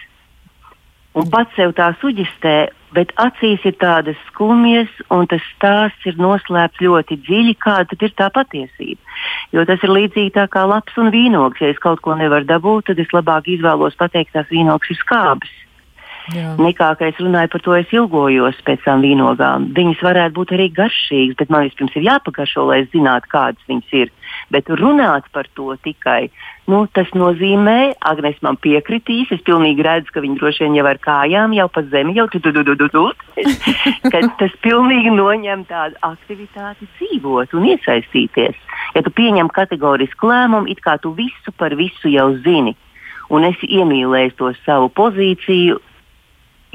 Un pats sev tā suģistē, bet acīs ir tādas skumjas, un tas stāsts ir noslēpts ļoti dziļi, kāda ir tā patiesība. Jo tas ir līdzīgi tā kā labs un vīnogs. Ja es kaut ko nevaru dabūt, tad es labāk izvēlos pateikt, tās vīnogs ir skābs. Jā. Nekā, ka es runāju par to, es ilgojos pēc tām vīnogām. Viņas varētu būt arī garšīgas, bet man vispirms ir jāpagaršo, lai es zinātu, kādas viņas ir. Bet runāt par to tikai, nu, tas nozīmē, Agnēs man piekritīs, es pilnīgi redzu, ka viņi droši vien jau ar kājām jau pa zemi jau tu, tu, tu, tu, tu, tu, <laughs> tas pilnīgi noņem tādu aktivitāti dzīvot un iesaistīties. Ja tu pieņem kategorisku lēmumu, it kā tu visu par visu jau zini un esi iemīlējis to savu pozīciju,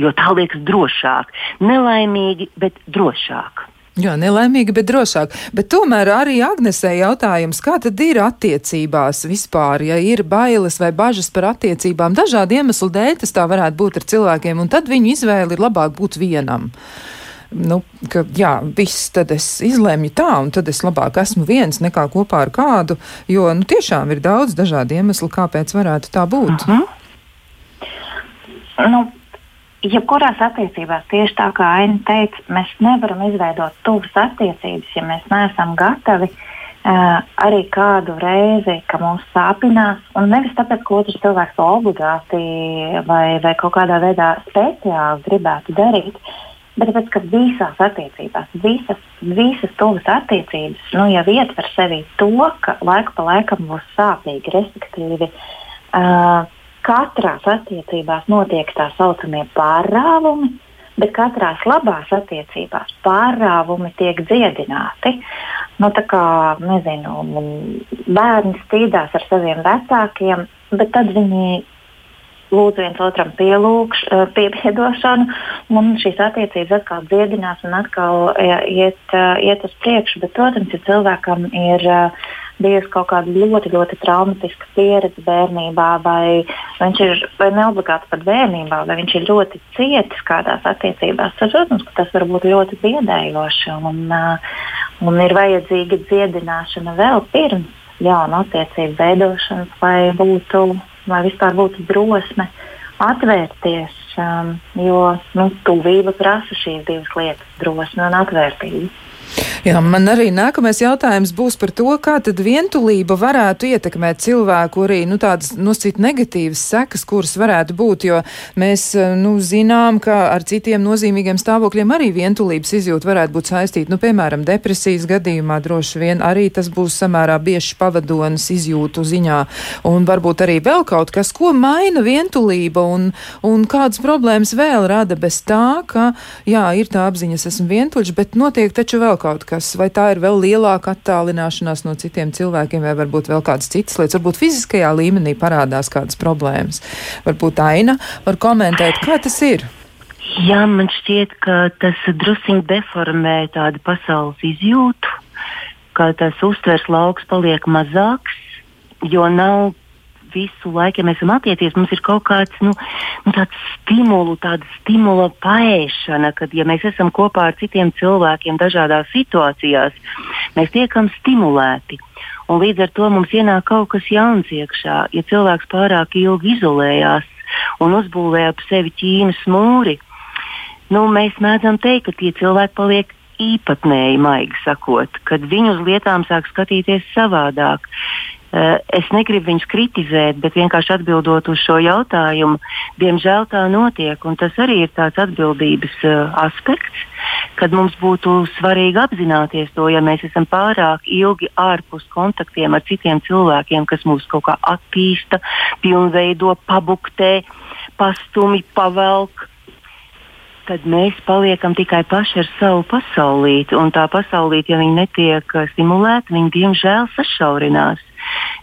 jo tā liekas drošāk. Nelaimīgi, bet drošāk. Jā, nelaimīgi, bet drošāk. Bet tomēr arī Agnesē jautājums, kā tad ir attiecībās vispār, ja ir bailes vai bažas par attiecībām, dažādu iemeslu dēļ tas tā varētu būt ar cilvēkiem, un tad viņu izvēle ir labāk būt vienam. Nu, ka, jā, viss, tad es izlēmu tā, un tad es labāk esmu viens nekā kopā ar kādu, jo nu, tiešām ir daudz dažādu iemeslu, kāpēc varētu tā būt. Uh -huh. nu, jebkurās attiecībās, tieši tā kā Aina teica, mēs nevaram izveidot tuvas attiecības, ja mēs neesam gatavi uh, arī kādu reizi, ka mūs sāpinās. Un nevis tāpēc, ka otrs cilvēks to obligāti vai, vai kaut kādā veidā speciāli gribētu darīt. Bet tāpēc, ka visās attiecībās, visas, visas tuvas attiecības, nu, jau ietver sevī to, ka laiku pa laikam būs sāpīgi, respektīvi, uh, katrās attiecībās notiek tā saucamie pārrāvumi, bet katrās labās attiecībās pārrāvumi tiek dziedināti. Nu, tā kā nezinu, bērni strīdās ar saviem vecākiem, bet tad viņi lūdz viens otram pielūgš, eh, piepiedošanu, un šīs attiecības atkal dziedinās un atkal iet, eh, iet uz priekšu. Bet, protams, ja cilvēkam ir bijusi kaut kāda ļoti, ļoti traumatiska pieredze bērnībā, vai viņš ir vai neobligāti pat bērnībā, vai viņš ir ļoti cietis kādās attiecībās, tad, protams, tas var būt ļoti biedējoši un, uh, un ir vajadzīga dziedināšana vēl pirms jaunu attiecību veidošanas, lai būtu, lai vispār būtu drosme atvērties, um, jo nu, tuvība prasa šīs divas lietas - drosme un atvērtība. Jā, man arī nākamais jautājums būs par to, kā tad vientulība varētu ietekmēt cilvēku arī, nu, tādas noscīt negatīvas sekas, kuras varētu būt, jo mēs, nu, zinām, ka ar citiem nozīmīgiem stāvokļiem arī vientulības izjūta varētu būt saistīta, nu, piemēram, depresijas gadījumā droši vien arī tas būs samērā bieži pavadonis izjūtu ziņā, un varbūt arī vēl kaut kas, ko maina vientulība un, un kādas problēmas vēl rada bez tā, ka, jā, ir tā apziņas, esmu vientuļš, bet notiek taču vēl kaut kas, vai tā ir vēl lielāka attālināšanās no citiem cilvēkiem, vai varbūt vēl kādas citas lietas, varbūt fiziskajā līmenī parādās kādas problēmas. Varbūt Aina var komentēt, kā tas ir. Jā, man šķiet, ka tas druskuļi deformē tādu pasaules izjūtu, ka tas uztvers lauks paliek mazāks, jo nav visu laiku, ja mēs esam attiecības, mums ir kaut kāds nu, nu, stimulu, tāda stimula paēšana, kad ja mēs esam kopā ar citiem cilvēkiem dažādās situācijās, mēs tiekam stimulēti. Un līdz ar to mums ienāk kaut kas jauns iekšā. Ja cilvēks pārāk ilgi izolējās un uzbūvēja ap sevi ķīnas mūri, nu, mēs mēdzam teikt, ka tie cilvēki paliek īpatnēji, maigi sakot, kad viņi uz lietām sāk skatīties savādāk. Eh, es negribu viņus kritizēt, bet vienkārši atbildot uz šo jautājumu, diemžēl tā notiek. Tas arī ir tāds atbildības uh, aspekts, kad mums būtu svarīgi apzināties to, ja mēs esam pārāk ilgi ārpus kontaktiem ar citiem cilvēkiem, kas mūs kaut kā attīsta, pilnveido, pabuktē, pastumi, pavelk tad mēs paliekam tikai paši ar savu pasaulīti. Un tā pasaulīte, ja viņa netiek stimulēta, viņa diemžēl sašaurinās.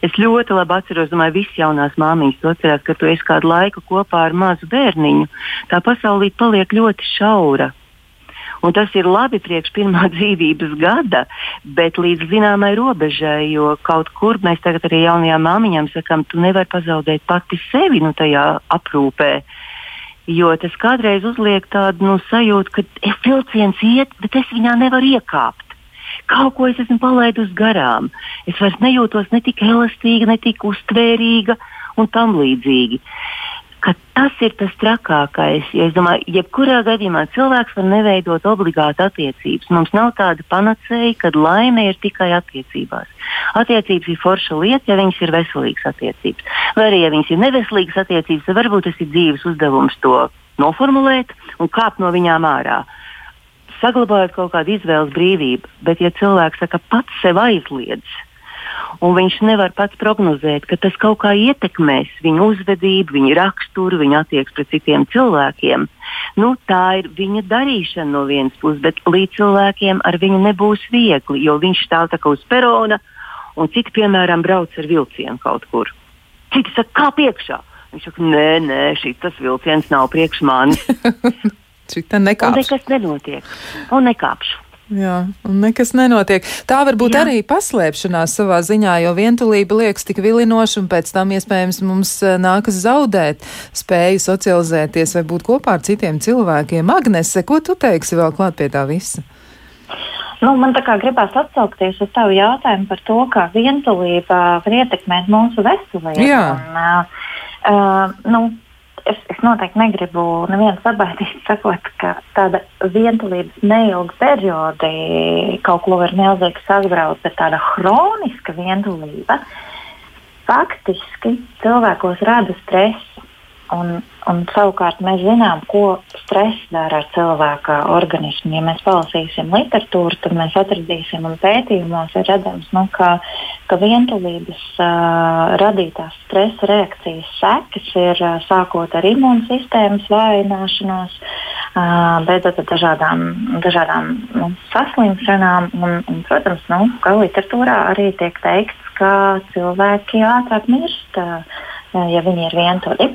Es ļoti labi atceros, domāju, visas jaunās māmiņas atcerās, ka tu esi kādu laiku kopā ar mazu bērniņu. Tā pasaulīte paliek ļoti šaura. Un tas ir labi priekš pirmā <laughs> dzīvības gada, bet līdz zināmai robežai, jo kaut kur mēs tagad arī jaunajām māmiņām sakām, tu nevari pazaudēt pati sevi nu, tajā aprūpē. Jo tas kādreiz uzliek tādu nu, sajūtu, ka vilciens iet, bet es viņā nevaru iekāpt kaut ko es esmu palaidusi garām. Es vairs nejūtos ne tik elastīga, ne tik uztvērīga un tam līdzīgi. ka tas ir tas trakākais. Es domāju, jebkurā gadījumā cilvēks var neveidot obligāti attiecības. Mums nav tāda panacēja, ka laime ir tikai attiecībās. Attiecības ir forša lieta, ja viņas ir veselīgas attiecības. Vai arī, ja viņas ir neveselīgas attiecības, tad varbūt tas ir dzīves uzdevums to noformulēt un kāpt no viņām ārā. Saglabājot kaut kādu izvēles brīvību, bet ja cilvēks saka, pats sev aizliedz, un viņš nevar pats prognozēt, ka tas kaut kā ietekmēs viņu uzvedību, viņa raksturu, viņa attieksmi pret citiem cilvēkiem. Nu, tā ir viņa darīšana no vienas puses, bet līdz cilvēkiem ar viņu nebūs viegli, jo viņš stāv tā kā uz perona, un citi, piemēram, brauc ar vilcienu kaut kur. Citi saka, kā priekšā. Viņš saka, nē, nē, šis vilciens nav priekš manis. <laughs> Šī tā nekāpšu. Un nekas nenotiek. Un nekāpšu. Jā, un nekas nenotiek. Tā var būt Jā. arī paslēpšanās savā ziņā, jo vientulība liekas tik vilinoša, un pēc tam iespējams mums eh, nākas zaudēt spēju socializēties vai būt kopā ar citiem cilvēkiem. Agnese, ko tu teiksi vēl klāt pie tā visa? Nu, man tā kā gribās atsaukties uz tavu jautājumu par to, kā vientulība var ietekmēt mūsu veselību. Jā. Un, uh, uh, nu, es, es noteikti negribu nevienu sabaidīt, <laughs> sakot, ka tāda vientulības neilga periodi kaut ko var milzīgi sagraut, bet tāda hroniska vientulība faktiski cilvēkos rada stresu. Un, un savukārt mēs zinām, ko stress dara ar cilvēka organismu. Ja mēs palasīsim literatūru, tad mēs atradīsim un pētījumos ir redzams, nu, ka, ka vientulības uh, radītās stresa reakcijas sekas ir uh, sākot ar imūnsistēmas vājināšanos, uh, beidzot ar dažādām, dažādām nu, saslimšanām. Un, un, protams, nu, ka literatūrā arī tiek teikts, ka cilvēki ātrāk mirst, uh, ja viņi ir vientuļi.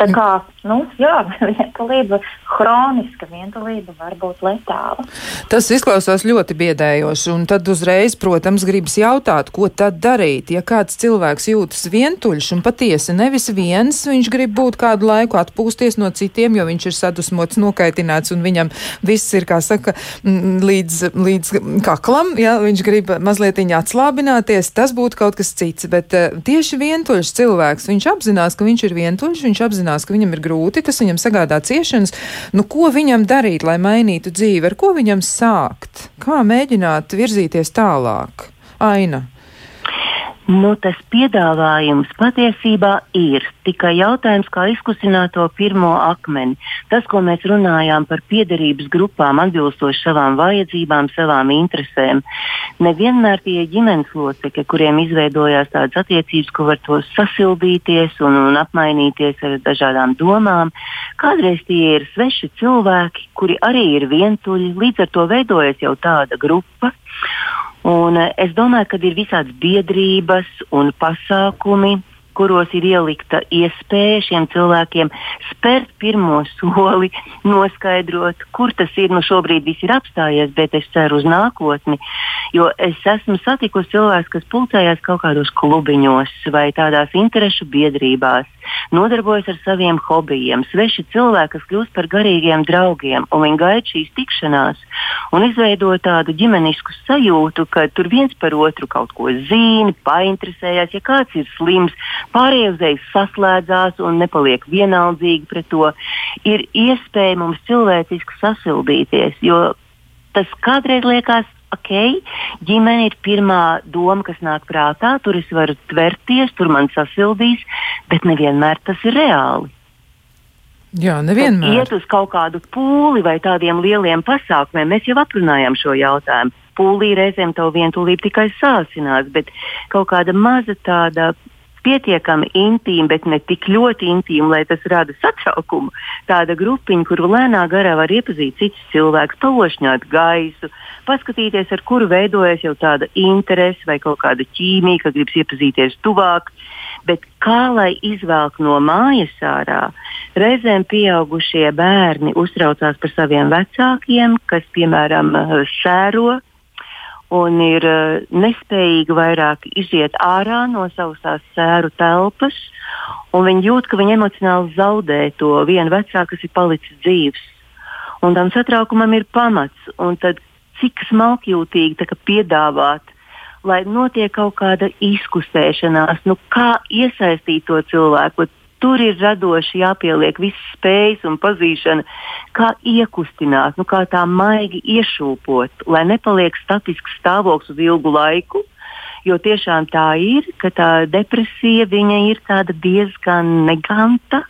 Tā kā nu, jā, <laughs> vientulība, hroniska vientulība var būt letāla. Tas izklausās ļoti biedējoši, un tad uzreiz, protams, gribas jautāt, ko tad darīt. Ja kāds cilvēks jūtas vientuļš un patiesi nevis viens, viņš grib būt kādu laiku atpūsties no citiem, jo viņš ir sadusmots, nokaitināts un viņam viss ir, kā saka, līdz, līdz kaklam, ja viņš grib mazliet atslābināties, tas būtu kaut kas cits. Bet uh, tieši vientuļš cilvēks, viņš apzinās, ka viņš ir vientuļš, viņš apzinās, ka viņam ir grūti, tas viņam sagādā ciešanas. Nu, ko viņam darīt, lai mainītu dzīvi, ar ko viņam sākt, kā mēģināt virzīties tālāk? Aina. Nu, tas piedāvājums patiesībā ir tikai jautājums, kā izkusināt to pirmo akmeni. Tas, ko mēs runājām par piederības grupām, atbilstoši savām vajadzībām, savām interesēm. Nevienmēr tie ģimenes locekļi, kuriem izveidojās tādas attiecības, ko var to sasildīties un, un apmainīties ar dažādām domām, kādreiz tie ir sveši cilvēki, kuri arī ir vientuļi, līdz ar to veidojas jau tāda grupa. Un eh, es domāju, ka ir visādas biedrības un pasākumi, kuros ir ielikta iespēja šiem cilvēkiem spērt pirmo soli, <laughs> noskaidrot, kur tas ir. Nu, šobrīd viss ir apstājies, bet es ceru uz nākotni. Jo es esmu satikusi cilvēkus, kas pulcējās kaut kādos klubiņos vai tādās interešu biedrībās, nodarbojas ar saviem hobijiem. Sveši cilvēki, kas kļūst par garīgiem draugiem, un viņi gaida šīs tikšanās un izveido tādu ģimenisku sajūtu, ka tur viens par otru kaut ko zina, painteresējās. Ja kāds ir slims, pārējie uzreiz saslēdzās un nepaliek vienaldzīgi pret to. Ir iespēja mums cilvēciski sasildīties, jo tas kādreiz liekas, ok, ģimene ir pirmā doma, kas nāk prātā, tur es varu tverties, tur man sasildīs, bet nevienmēr tas ir reāli. Jā, nevienmēr. Tad iet uz kaut kādu pūli vai tādiem lieliem pasākumiem. Mēs jau aprunājām šo jautājumu. Pūlī reizēm to vientulību tikai sāsinās, bet kaut kāda maza tāda pietiekami intīma, bet ne tik ļoti intīma, lai tas rada satraukumu. Tāda grupiņa, kuru lēnā garā var iepazīt citus cilvēkus, palošņāt gaisu, paskatīties, ar kuru veidojas jau tāda interese vai kaut kāda ķīmija, ka gribas iepazīties tuvāk. Bet kā lai izvelk no mājas ārā, reizēm pieaugušie bērni uztraucās par saviem vecākiem, kas, piemēram, sēro un ir uh, nespējīgi vairāk iziet ārā no savas sēru telpas. Viņi jūt, ka viņi emocionāli zaudē to vienu vecāku, kas ir palicis dzīves. Un tam satraukumam ir pamats. Tad cik smalkjūtīgi piedāvāt, lai notiek kaut kāda izkustēšanās, nu, kā iesaistīt to cilvēku. Tur ir radoši jāpieliek visas spējas un pazīšana, kā iekustināt, nu, kā tā maigi iešūpot, lai nepaliek statisks stāvoklis uz ilgu laiku. Jo tiešām tā ir, ka tā depresija ir diezgan neganta.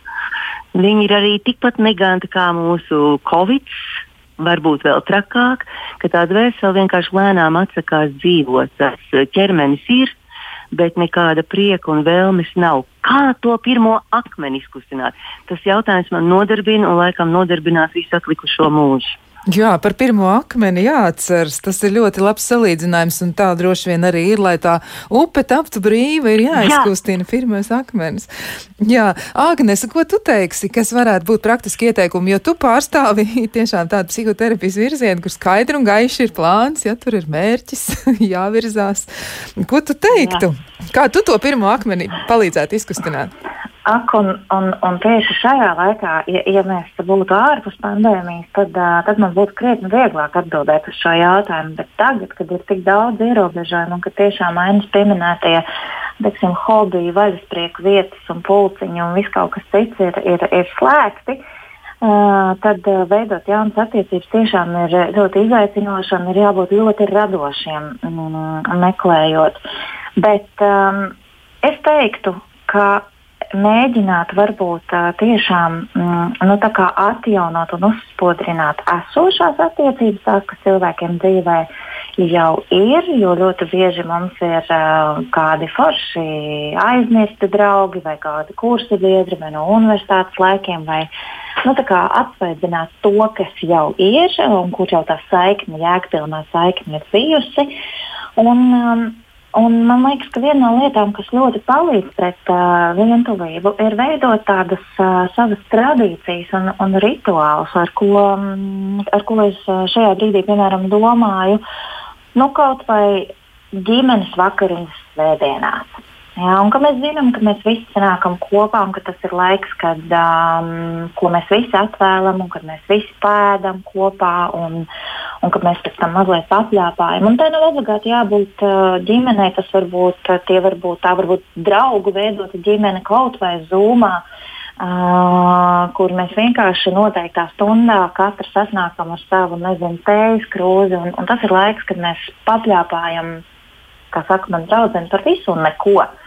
Viņa ir arī tikpat neganta kā mūsu covid, varbūt vēl trakāk, ka tā dvēsele vienkārši lēnām atsakās dzīvot. Tas ķermenis ir, bet nekāda prieka un vēlmes nav. Kā to pirmo akmeni izkustināt? Tas jautājums man nodarbina un laikam nodarbinās visu atlikušo mūžu. Jā, par pirmo akmeni jāatceras. Tas ir ļoti labs salīdzinājums, un tā droši vien arī ir, lai tā upe taptu brīva, ir jāizkustina Jā. pirmais akmenis. Jā, Agnese, ko tu teiksi, kas varētu būt praktiski ieteikumi, jo tu pārstāvi <laughs> tiešām tādu psihoterapijas virzienu, kur skaidri un gaiši ir plāns, ja tur ir mērķis, <laughs> jāvirzās. Ko tu teiktu? Jā. Kā tu to pirmo akmeni palīdzētu izkustināt? Ak, un, un, un tieši šajā laikā, ja, ja mēs būtu ārpus pandēmijas, tad, tad man būtu krietni vieglāk atbildēt uz šo jautājumu. Bet tagad, kad ir tik daudz ierobežojumu un ka tiešām ainas pieminētie teiksim, hobiji, vaļasprieku vietas un pulciņi un viss kaut kas cits ir, ir, ir slēgti, tad veidot jaunas attiecības tiešām ir ļoti izaicinoši un ir jābūt ļoti radošiem meklējot. Bet um, es teiktu, ka mēģināt varbūt tiešām mm, nu, atjaunot un uzspodrināt esošās attiecības, tās, kas cilvēkiem dzīvē jau ir, jo ļoti bieži mums ir kādi forši aizmirsti draugi vai kādi kursi biedri vai no universitātes laikiem. Vai, nu, atsveidzināt to, kas jau ir un kur jau tā saikne, jēgpilnā saikne ir bijusi. Un, um, Un man liekas, ka viena no lietām, kas ļoti palīdz pret uh, vientulību, ir veidot tādas uh, savas tradīcijas un, un rituālus, ar ko, um, ar ko es šajā brīdī, piemēram, domāju, nu, kaut vai ģimenes vakariņas svētdienās. Jā, un ka mēs zinām, ka mēs visi sanākam kopā un ka tas ir laiks, kad, um, ko mēs visi atvēlam un kad mēs visi pēdam kopā un, un ka mēs pēc tam mazliet apļāpājam. Un tā nav obligāti jābūt uh, ģimenei, tas var būt, uh, tie var būt, tā var būt draugu veidota ģimene kaut vai zūmā. Uh, kur mēs vienkārši noteiktā stundā katrs sasnākam ar savu, nezinu, tējas krūzi. Un, un tas ir laiks, kad mēs papļāpājam, kā saka, man draudzene par visu un neko. Uh,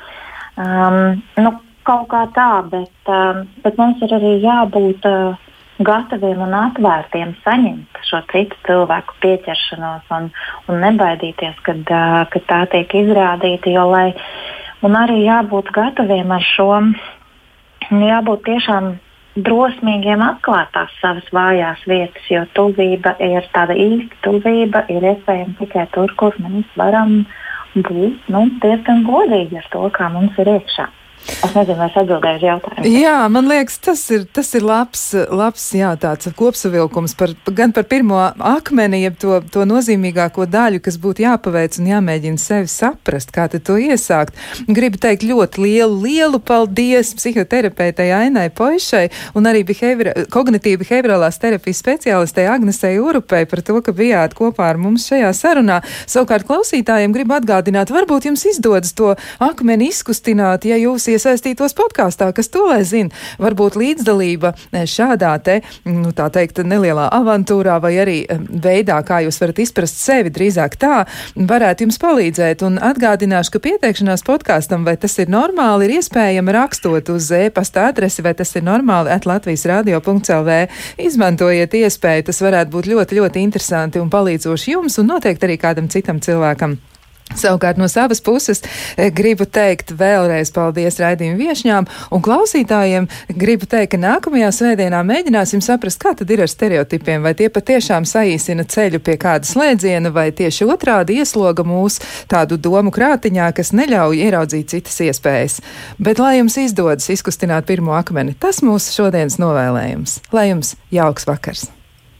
Um, nu, kaut kā tā, bet, um, bet mums ir arī jābūt uh, gataviem un atvērtiem saņemt šo citu cilvēku pieķeršanos un, un nebaidīties, kad, uh, kad tā tiek izrādīta. Jo, lai, un arī jābūt gataviem ar šo, jābūt tiešām drosmīgiem atklāt tās savas vājās vietas, jo tuvība ir tāda īsta tuvība, ir iespējama tikai tur, kur mēs varam būt nu, diezgan godīgi ar to, kā mums ir iekšā. Es nezinu, vai es atbildēju uz jautājumu. Jā, man liekas, tas ir, tas ir labs, labs jā, tāds kopsavilkums par, gan par pirmo akmeni, jeb to, to nozīmīgāko daļu, kas būtu jāpaveic un jāmēģina sevi saprast, kā to iesākt. Gribu teikt ļoti lielu, lielu paldies psihoterapeitei Ainai Poišai un arī behavior, kognitīvi behaviorālās terapijas speciālistei Agnesei Urupei par to, ka bijāt kopā ar mums šajā sarunā. Savukārt klausītājiem gribu atgādināt, varbūt jums izdodas to akmeni izkustināt, ja jūs iesaistītos podkāstā, kas to lai zina. Varbūt līdzdalība eh, šādā te, nu, tā teikt, nelielā avantūrā vai arī eh, veidā, kā jūs varat izprast sevi, drīzāk tā, varētu jums palīdzēt. Un atgādināšu, ka pieteikšanās podkāstam, vai tas ir normāli, ir iespējama rakstot uz e-pasta adresi, vai tas ir normāli at Latvijas radio.lv. Izmantojiet iespēju, tas varētu būt ļoti, ļoti interesanti un palīdzoši jums un noteikti arī kādam citam cilvēkam. Savukārt no savas puses e, gribu teikt vēlreiz paldies raidījumu viešņām un klausītājiem. Gribu teikt, ka nākamajā svētdienā mēģināsim saprast, kā tad ir ar stereotipiem, vai tie patiešām saīsina ceļu pie kāda slēdziena, vai tieši otrādi iesloga mūs tādu domu krātiņā, kas neļauj ieraudzīt citas iespējas. Bet lai jums izdodas izkustināt pirmo akmeni, tas mūsu šodienas novēlējums. Lai jums jauks vakars!